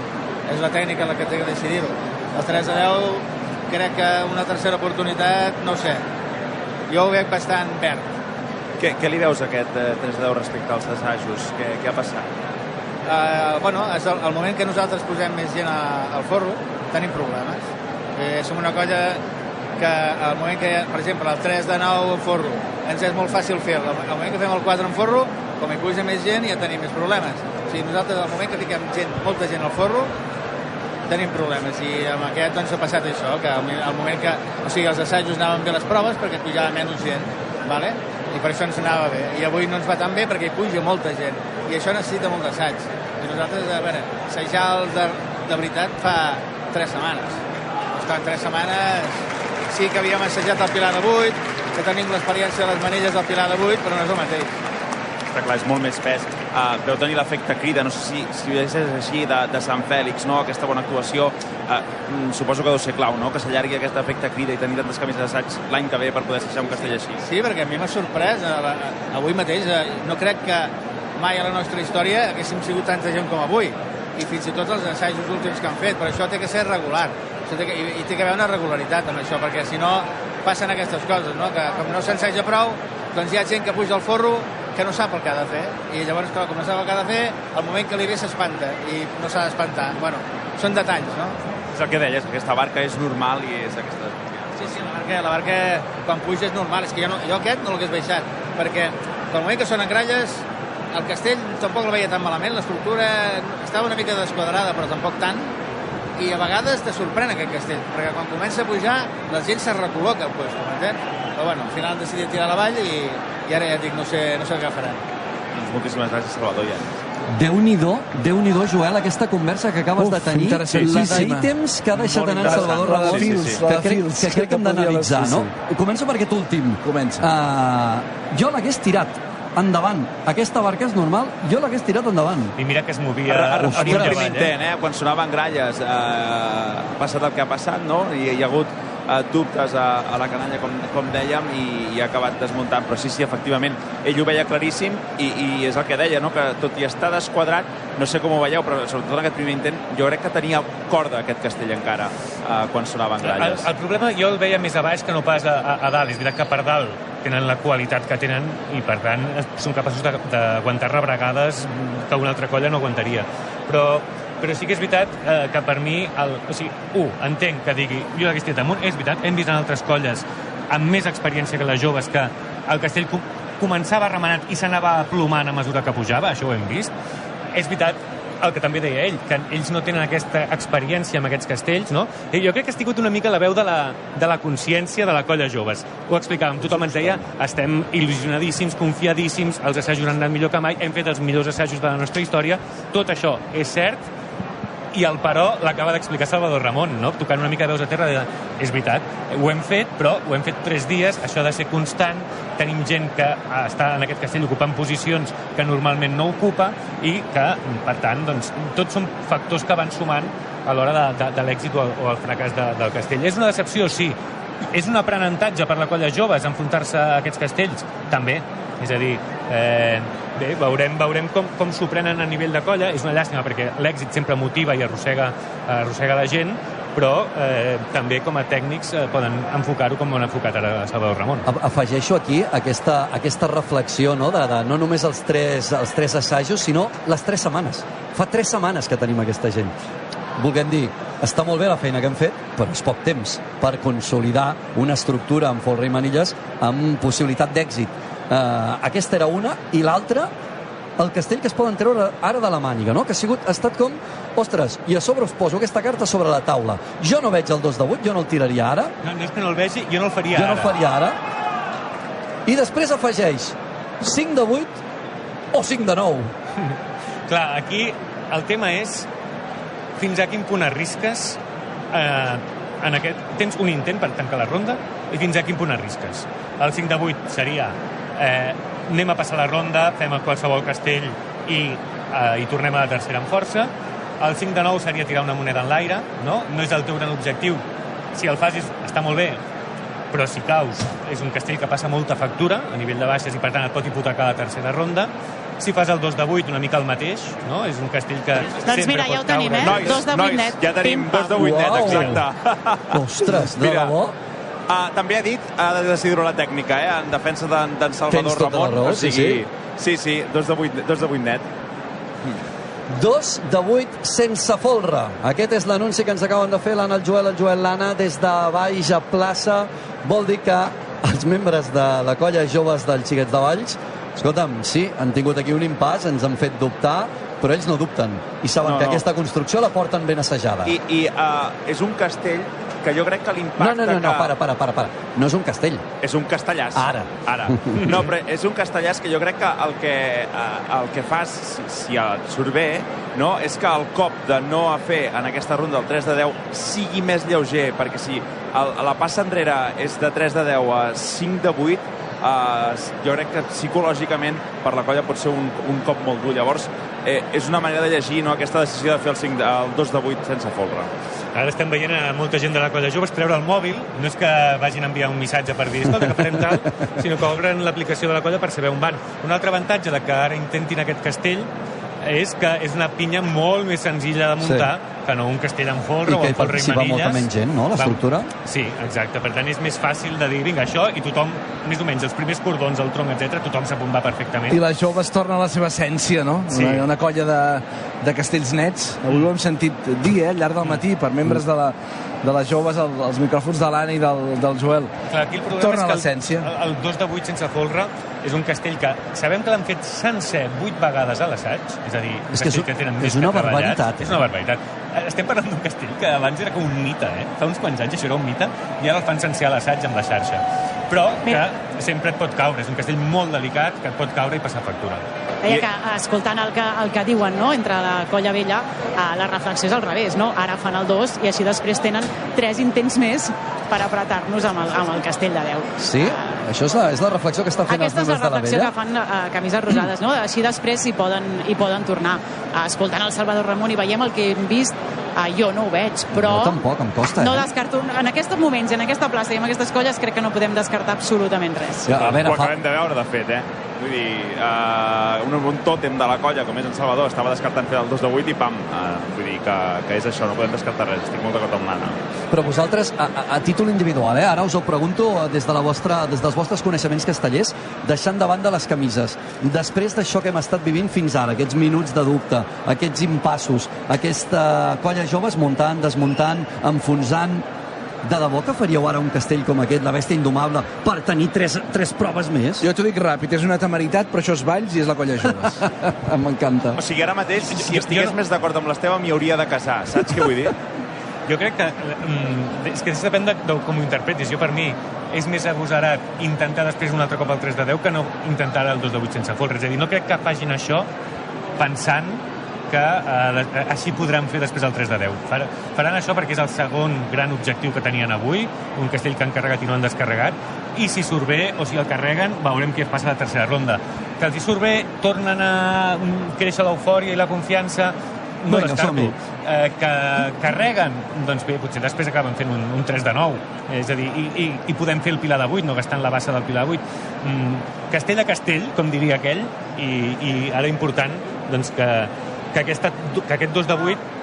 és la tècnica la que té que decidir-ho. El 3 de 10 crec que una tercera oportunitat, no sé. Jo ho veig bastant verd. Què, què li veus a aquest eh, 3 de 10 respecte als assajos? Què, què ha passat? Uh, bueno, és el, el moment que nosaltres posem més gent a, al forro, tenim problemes. Eh, som una colla que al moment que, per exemple, el 3 de 9 en forro, ens és molt fàcil fer Al moment que fem el 4 en forro, com hi puja més gent, ja tenim més problemes. O sigui, nosaltres, al moment que fiquem gent, molta gent al forro, tenim problemes. I amb aquest doncs, ha passat això, que al, moment que... O sigui, els assajos anaven bé les proves perquè pujava menys gent, vale? i per això ens anava bé. I avui no ens va tan bé perquè hi puja molta gent. I això necessita molt d'assaig. I nosaltres, a veure, assajar el de, de veritat fa tres setmanes. Estan tres setmanes... Sí que havíem assajat el Pilar de 8, que tenim l'experiència de les manilles del Pilar de 8, però no és el mateix. Està clar, és molt més pes. Uh, veu tenir l'efecte crida, no sé si, si és així, de, de Sant Fèlix, no? aquesta bona actuació. Uh, suposo que deu ser clau, no? que s'allargui aquest efecte crida i tenir tantes canvis d'assaig l'any que ve per poder assajar un castell així. Sí, perquè a mi m'ha sorprès. Avui mateix eh, no crec que mai a la nostra història haguéssim sigut tanta gent com avui. I fins i tot els assajos últims que han fet. Però això té que ser regular. Això té que, i, I té que haver una regularitat amb això, perquè si no passen aquestes coses, no? que com no s'ensaja prou, doncs hi ha gent que puja al forro que no sap el que ha de fer. I llavors, clar, com no sap el que ha de fer, al moment que li ve s'espanta i no s'ha d'espantar. Bueno, són detalls, no? És el que deies, que aquesta barca és normal i és aquesta... Sí, sí, la barca, la barca quan puja és normal, és que jo, no, jo aquest no l'hagués baixat, perquè pel moment que sonen gralles el castell tampoc el veia tan malament, l'estructura estava una mica desquadrada, però tampoc tant, i a vegades te sorprèn aquest castell, perquè quan comença a pujar la gent se recol·loca al puesto, m'entens? Però bueno, al final han decidit tirar la vall i, i ara ja dic, no sé, no sé què faran. Doncs moltíssimes gràcies, Salvador. Ja. Déu-n'hi-do, déu nhi Joel, aquesta conversa que acabes Uf, de tenir, la d'ítems que ha deixat anar en. Salvador Ramon, fils, Sí, sí, sí. que crec fils, que, crec que hem d'analitzar, no? sí, Començo per aquest últim. Comença. Uh, jo l'hagués tirat endavant. Aquesta barca és normal, jo l'hagués tirat endavant. I mira que es movia... Ara el primer intent, eh? quan sonaven gralles, eh, ha passat el que ha passat, no? I hi ha hagut eh, dubtes a, a la canalla, com, com dèiem, i, i ha acabat desmuntant. Però sí, sí, efectivament, ell ho veia claríssim i, i és el que deia, no? que tot i estar desquadrat, no sé com ho veieu, però sobretot en aquest primer intent, jo crec que tenia corda aquest castell encara eh, quan sonaven El, gralles. el problema jo el veia més a baix que no pas a, a, a dalt. És veritat que per dalt tenen la qualitat que tenen i, per tant, són capaços d'aguantar rebregades que una altra colla no aguantaria. Però, però sí que és veritat eh, que per mi, el, o sigui, un, entenc que digui jo l'hagués tirat amunt, és veritat, hem vist en altres colles amb més experiència que les joves que el castell com, començava remenat i s'anava aplomant a mesura que pujava, això ho hem vist. És veritat el que també deia ell, que ells no tenen aquesta experiència amb aquests castells, no? I jo crec que ha sigut una mica la veu de la, de la consciència de la colla joves. Ho explicàvem, tothom ens deia estem il·lusionadíssims, confiadíssims, els assajos han anat millor que mai, hem fet els millors assajos de la nostra història, tot això és cert, i el però l'acaba d'explicar Salvador Ramon, no? tocant una mica de veus a terra, de, és veritat, ho hem fet, però ho hem fet tres dies, això ha de ser constant, tenim gent que està en aquest castell ocupant posicions que normalment no ocupa i que, per tant, doncs, tots són factors que van sumant a l'hora de, de, de l'èxit o, o el fracàs de, del castell. És una decepció, sí. És un aprenentatge per la colla joves enfrontar-se a aquests castells? També. És a dir, eh, bé, veurem, veurem com, com s'ho prenen a nivell de colla. És una llàstima perquè l'èxit sempre motiva i arrossega, arrossega la gent, però eh, també com a tècnics eh, poden enfocar-ho com ho han enfocat ara Salvador Ramon. Afegeixo aquí aquesta, aquesta reflexió no? De, de no només els tres, els tres assajos, sinó les tres setmanes. Fa tres setmanes que tenim aquesta gent. Vulguem dir, està molt bé la feina que hem fet, però és poc temps per consolidar una estructura amb folre i manilles amb possibilitat d'èxit. Uh, aquesta era una, i l'altra, el castell que es poden treure ara de la màniga, no? que ha, sigut, ha estat com, ostres, i a sobre us poso aquesta carta sobre la taula. Jo no veig el 2 de 8, jo no el tiraria ara, No, no és que no el vegi, jo no el faria jo no ara. el faria ara. I després afegeix 5 de 8 o 5 de 9. Clar, aquí el tema és fins a quin punt arrisques eh, en aquest... Tens un intent per tancar la ronda i fins a quin punt arrisques. El 5 de 8 seria eh, anem a passar la ronda, fem el qualsevol castell i, eh, i tornem a la tercera amb força. El 5 de 9 seria tirar una moneda en l'aire, no? No és el teu gran objectiu. Si el fas és, està molt bé, però si caus és un castell que passa molta factura a nivell de baixes i per tant et pot hipotecar la tercera ronda si fas el 2 de 8 una mica el mateix no? és un castell que Doncs sempre mira, ja pot ho tenim, caure. eh? Nois, Dos de vuit nois, net. ja tenim Pim, dos de pam. vuit net, Uau. exacte. Ostres, de debò? Uh, també ha dit, ha de decidir la tècnica, eh, en defensa d'en d'en Salvador Tens tota la Ramon. raó, o sí, sigui, sí, sí, dos de vuit, dos de vuit net. 2 de 8 sense folre. Aquest és l'anunci que ens acaben de fer l'Anna, el Joel, el Joel, l'Anna, des de baix a plaça. Vol dir que els membres de la colla joves del Xiquets de Valls, escolta'm, sí, han tingut aquí un impàs, ens han fet dubtar, però ells no dubten i saben No, que no. aquesta construcció la porten ben assajada. I, i uh, és un castell que jo crec que No, l'impacte no, no, no, que... para, para, para, para. No és un castell. És un castellàs. Ara. Ara. No, però és un castellàs que jo crec que el que, eh, el que fas, si, si et surt bé, no, és que el cop de no a fer en aquesta ronda el 3 de 10 sigui més lleuger, perquè si el, la passa enrere és de 3 de 10 a 5 de 8, eh, jo crec que psicològicament per la colla pot ser un, un cop molt dur. Llavors, eh, és una manera de llegir no, aquesta decisió de fer el, 5 de, el 2 de 8 sense folre. Ara estem veient a molta gent de la colla joves treure el mòbil, no és que vagin a enviar un missatge per dir, escolta, que farem tal, sinó que obren l'aplicació de la colla per saber on van. Un altre avantatge de que ara intentin aquest castell és que és una pinya molt més senzilla de muntar sí. Que no un castell amb folre I o que amb folre i participa manilles. molta menys gent, no, l'estructura? Sí, exacte. Per tant, és més fàcil de dir, vinga, això, i tothom, més o menys, els primers cordons, el tronc, etc tothom sap on va perfectament. I les joves tornen a la seva essència, no? Sí. Una, una colla de, de castells nets. Avui ho hem sentit dir, eh, al llarg del matí, per membres de, la, de les joves, el, els micròfons de l'Anna i del, del Joel. Clar, aquí el problema Torna a és que l'essència. el, el 2 de 8 sense folre és un castell que sabem que l'han fet sencer vuit vegades a l'assaig, és a dir, un És que és castell un- que tenen és més una que barbaritat, eh? És una barbaritat. Eh, Estem parlant d'un castell que abans era com un mite, eh? Fa uns quants anys això era un mite, i ara el fan sencer a l'assaig amb la xarxa. Però que sempre et pot caure, és un castell molt delicat que et pot caure i passar factura. Deia que, escoltant el que, el que diuen no? entre la colla vella, eh, la reflexió és al revés. No? Ara fan el 2 i així després tenen tres intents més per apretar-nos amb, el, amb el castell de Déu. Sí? Això és la, és la reflexió que estan fent Aquesta els és la reflexió que fan uh, camises rosades, no? Així després hi poden, hi poden tornar. Uh, escoltant el Salvador Ramon i veiem el que hem vist, uh, jo no ho veig, però... Jo tampoc, em costa, No eh? descarto, en aquests moments, en aquesta plaça i en aquestes colles, crec que no podem descartar absolutament res. Ja, a veure, Ho fa- acabem de veure, de fet, eh? Vull dir, uh, un, un tòtem de la colla, com és en Salvador, estava descartant fer el 2 de 8 i pam. Uh, vull dir que, que és això, no podem descartar res. Estic molt d'acord amb l'Anna. Però vosaltres, a, a, a títol individual, eh? ara us ho pregunto des, de la vostra, des dels vostres coneixements castellers, deixant de banda les camises, després d'això que hem estat vivint fins ara, aquests minuts de dubte, aquests impassos, aquesta colla joves muntant, desmuntant, enfonsant, de debò que faríeu ara un castell com aquest, la bèstia indomable, per tenir tres, tres proves més? Jo t'ho dic ràpid, és una temeritat, però això és Valls i és la colla joves. M'encanta. O sigui, ara mateix, si jo- estigués jo- més d'acord amb l'Esteve, m'hi hauria de casar. Saps què vull dir? Jo crec que, mm, és que depèn de, de com ho interpretis. Jo, per mi, és més agosarat intentar després un altre cop el 3 de 10 que no intentar el 2 de 8 sense folre. És a dir, no crec que facin això pensant que eh, així podran fer després el 3 de 10. Far- Faran això perquè és el segon gran objectiu que tenien avui, un castell que han carregat i no han descarregat, i si surt bé o si el carreguen, veurem què passa a la tercera ronda. Que els hi surt bé, tornen a mm, créixer l'eufòria i la confiança, no descarto. som-hi. Eh, que carreguen, doncs bé, potser després acaben fent un, un 3 de 9. És a dir, i, i, i podem fer el pilar de 8, no gastant la bassa del pilar de 8. Mm, castell a castell, com diria aquell, i, i ara important doncs, que, que, aquesta, que aquest 2 de 8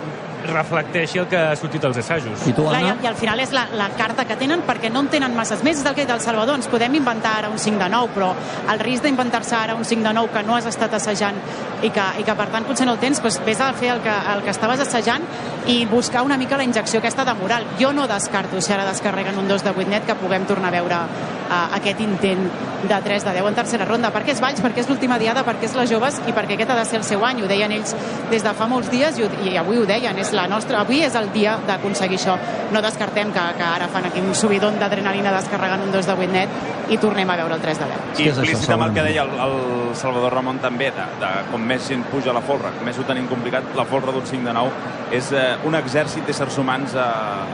reflecteixi el que ha sortit als assajos. I tu, Clar, i, Anna? I al final és la, la carta que tenen perquè no en tenen masses més. És el que ha dit el Salvador. Ens podem inventar ara un 5 de 9, però el risc d'inventar-se ara un 5 de 9 que no has estat assajant i que, i que per tant potser no el tens, doncs vés a fer el que, el que estaves assajant i buscar una mica la injecció aquesta de moral. Jo no descarto, si ara descarreguen un 2 de 8 net, que puguem tornar a veure uh, aquest intent de 3 de 10 en tercera ronda. Perquè és Valls, perquè és l'última diada, perquè és les joves i perquè aquest ha de ser el seu any. Ho deien ells des de fa molts dies i, ho, i avui ho deien. És la nostra, avui és el dia d'aconseguir això. No descartem que, que ara fan aquí un subidon d'adrenalina descarregant un 2 de 8 net i tornem a veure el 3 de 10. I implícit amb el que deia el, el Salvador Ramon també, de, de com més gent puja a la folra, com més ho tenim complicat, la folra d'un 5 de 9 és eh, un exèrcit d'éssers humans a,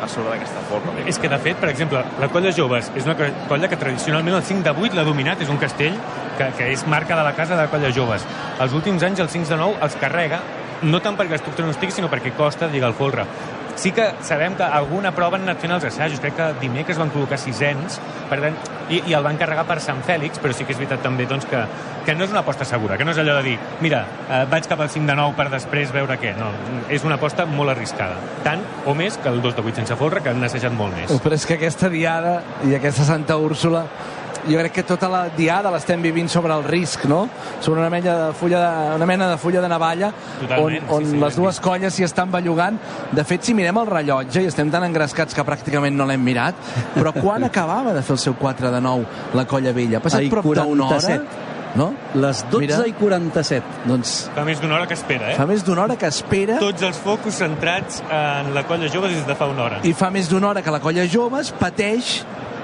a sobre d'aquesta folra. És que, de fet, per exemple, la colla joves és una co- colla que tradicionalment el 5 de 8 l'ha dominat, és un castell que, que és marca de la casa de la colla joves. Els últims anys els 5 de 9 els carrega, no tant perquè l'estructura no estigui, sinó perquè costa lligar el folre. Sí que sabem que alguna prova han anat fent els assajos. Crec que dimecres van col·locar sisens, per tant, i, i el van carregar per Sant Fèlix, però sí que és veritat també doncs, que, que no és una aposta segura, que no és allò de dir, mira, eh, vaig cap al 5 de 9 per després veure què. No, és una aposta molt arriscada. Tant o més que el 2 de 8 sense folre, que han assajat molt més. Però és que aquesta diada i aquesta Santa Úrsula jo crec que tota la diada l'estem vivint sobre el risc, no? Sobre una mena de fulla de, una mena de fulla de navalla Totalment, on, on sí, sí, les dues colles s'hi estan bellugant. De fet, si mirem el rellotge, i estem tan engrescats que pràcticament no l'hem mirat, però quan acabava de fer el seu 4 de 9 la colla vella? Ha passat Ai, prop d'una hora? 47. No? Les 12 Mira. i 47. Doncs Fa més d'una hora que espera, eh? Fa més d'una hora que espera Tots els focus centrats en la colla jove des de fa una hora. i fa més d'una hora que la colla joves pateix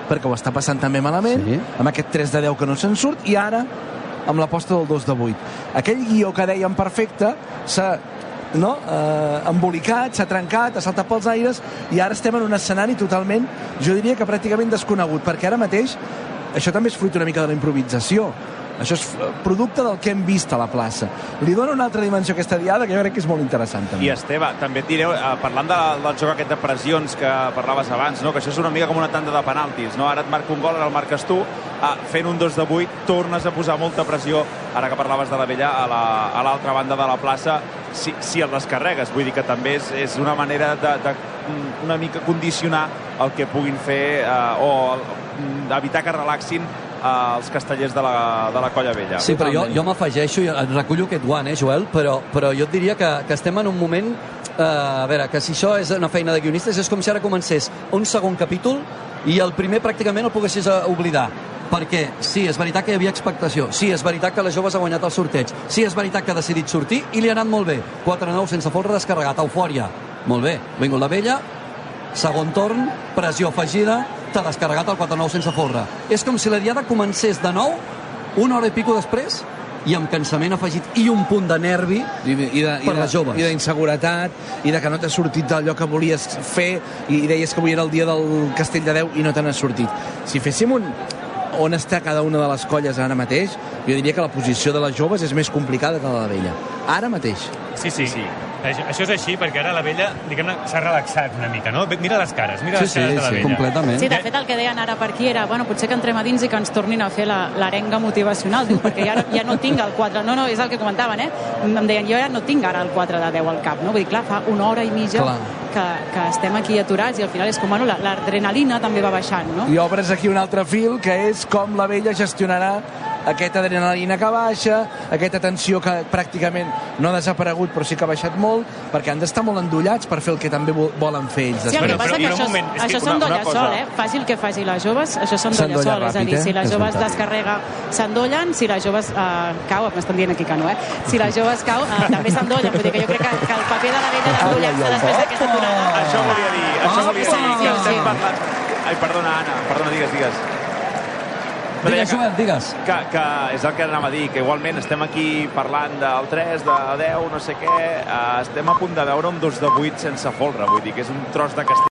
perquè ho està passant també malament Sí. amb aquest 3 de 10 que no se'n surt i ara amb l'aposta del 2 de 8 aquell guió que dèiem perfecte s'ha no? eh, embolicat, s'ha trencat, ha saltat pels aires i ara estem en un escenari totalment, jo diria que pràcticament desconegut, perquè ara mateix això també és fruit una mica de la improvisació això és eh, producte del que hem vist a la plaça li dona una altra dimensió a aquesta diada que jo crec que és molt interessant també. I Esteve, també et diré, eh, parlant de, del joc aquest de pressions que parlaves abans, no? que això és una mica com una tanda de penaltis, no? ara et marca un gol, ara el marques tu, ah, fent un 2 de 8 tornes a posar molta pressió, ara que parlaves de la vella, a la- a l'altra la, banda de la plaça, si, si el descarregues, vull dir que també és, és una manera de, de una mica condicionar el que puguin fer eh, o mm, evitar que relaxin els castellers de la, de la colla vella. Sí, però jo, jo m'afegeixo i recullo aquest guant, eh, Joel? Però, però jo et diria que, que estem en un moment... Eh, a veure, que si això és una feina de guionistes és com si ara comencés un segon capítol i el primer pràcticament el poguessis eh, oblidar perquè sí, és veritat que hi havia expectació, sí, és veritat que les joves ha guanyat el sorteig, sí, és veritat que ha decidit sortir i li ha anat molt bé. 4-9 sense folre descarregat, eufòria. Molt bé, vingut la vella, segon torn, pressió afegida, t'ha descarregat el 4-9 sense folre. És com si la diada comencés de nou, una hora i pico després, i amb cansament afegit i un punt de nervi i, i de, per i les de, joves. i d'inseguretat i de que no t'ha sortit d'allò que volies fer i, i deies que avui era el dia del Castell de Déu i no te n'ha sortit si féssim un on està cada una de les colles ara mateix jo diria que la posició de les joves és més complicada que la de la vella ara mateix Sí, sí. sí. Això, això és així perquè ara la vella, diguem-ne, s'ha relaxat una mica, no? Mira les cares, mira les cares de la vella. Sí, de fet, el que deien ara per aquí era, bueno, potser que entrem a dins i que ens tornin a fer la- l'arenga motivacional, diu, perquè ja, ja no tinc el 4, no, no, és el que comentaven, eh? Em deien, jo ja no tinc ara el 4 de 10 al cap, no? Vull dir, clar, fa una hora i mitja Clar. que, que estem aquí aturats i al final és com, bueno, la- l'adrenalina també va baixant, no? I obres aquí un altre fil, que és com la vella gestionarà aquesta adrenalina que baixa, aquesta tensió que pràcticament no ha desaparegut però sí que ha baixat molt, perquè han d'estar molt endollats per fer el que també vo- volen fer ells. Sí, el que passa que això, això s'endolla sol, eh? Faci el que faci les joves, això s'endolla sol. És a ràpid, dir, eh? si les És joves descarrega, s'endollen, si les joves eh, cau, m'estan dient aquí que no, eh? Si les joves cau, eh, també s'endollen. Vull dir que jo crec que, que el paper de la vella d'endollar-se després d'aquesta aturada... Això volia dir, això volia dir. Sí, sí, sí. parlant... Ai, perdona, Anna, perdona, digues, digues. Digues, Joel, digues. Que, que és el que anava a dir, que igualment estem aquí parlant del 3, de 10, no sé què, eh, estem a punt de veure un 2 de 8 sense folre, vull dir que és un tros de castell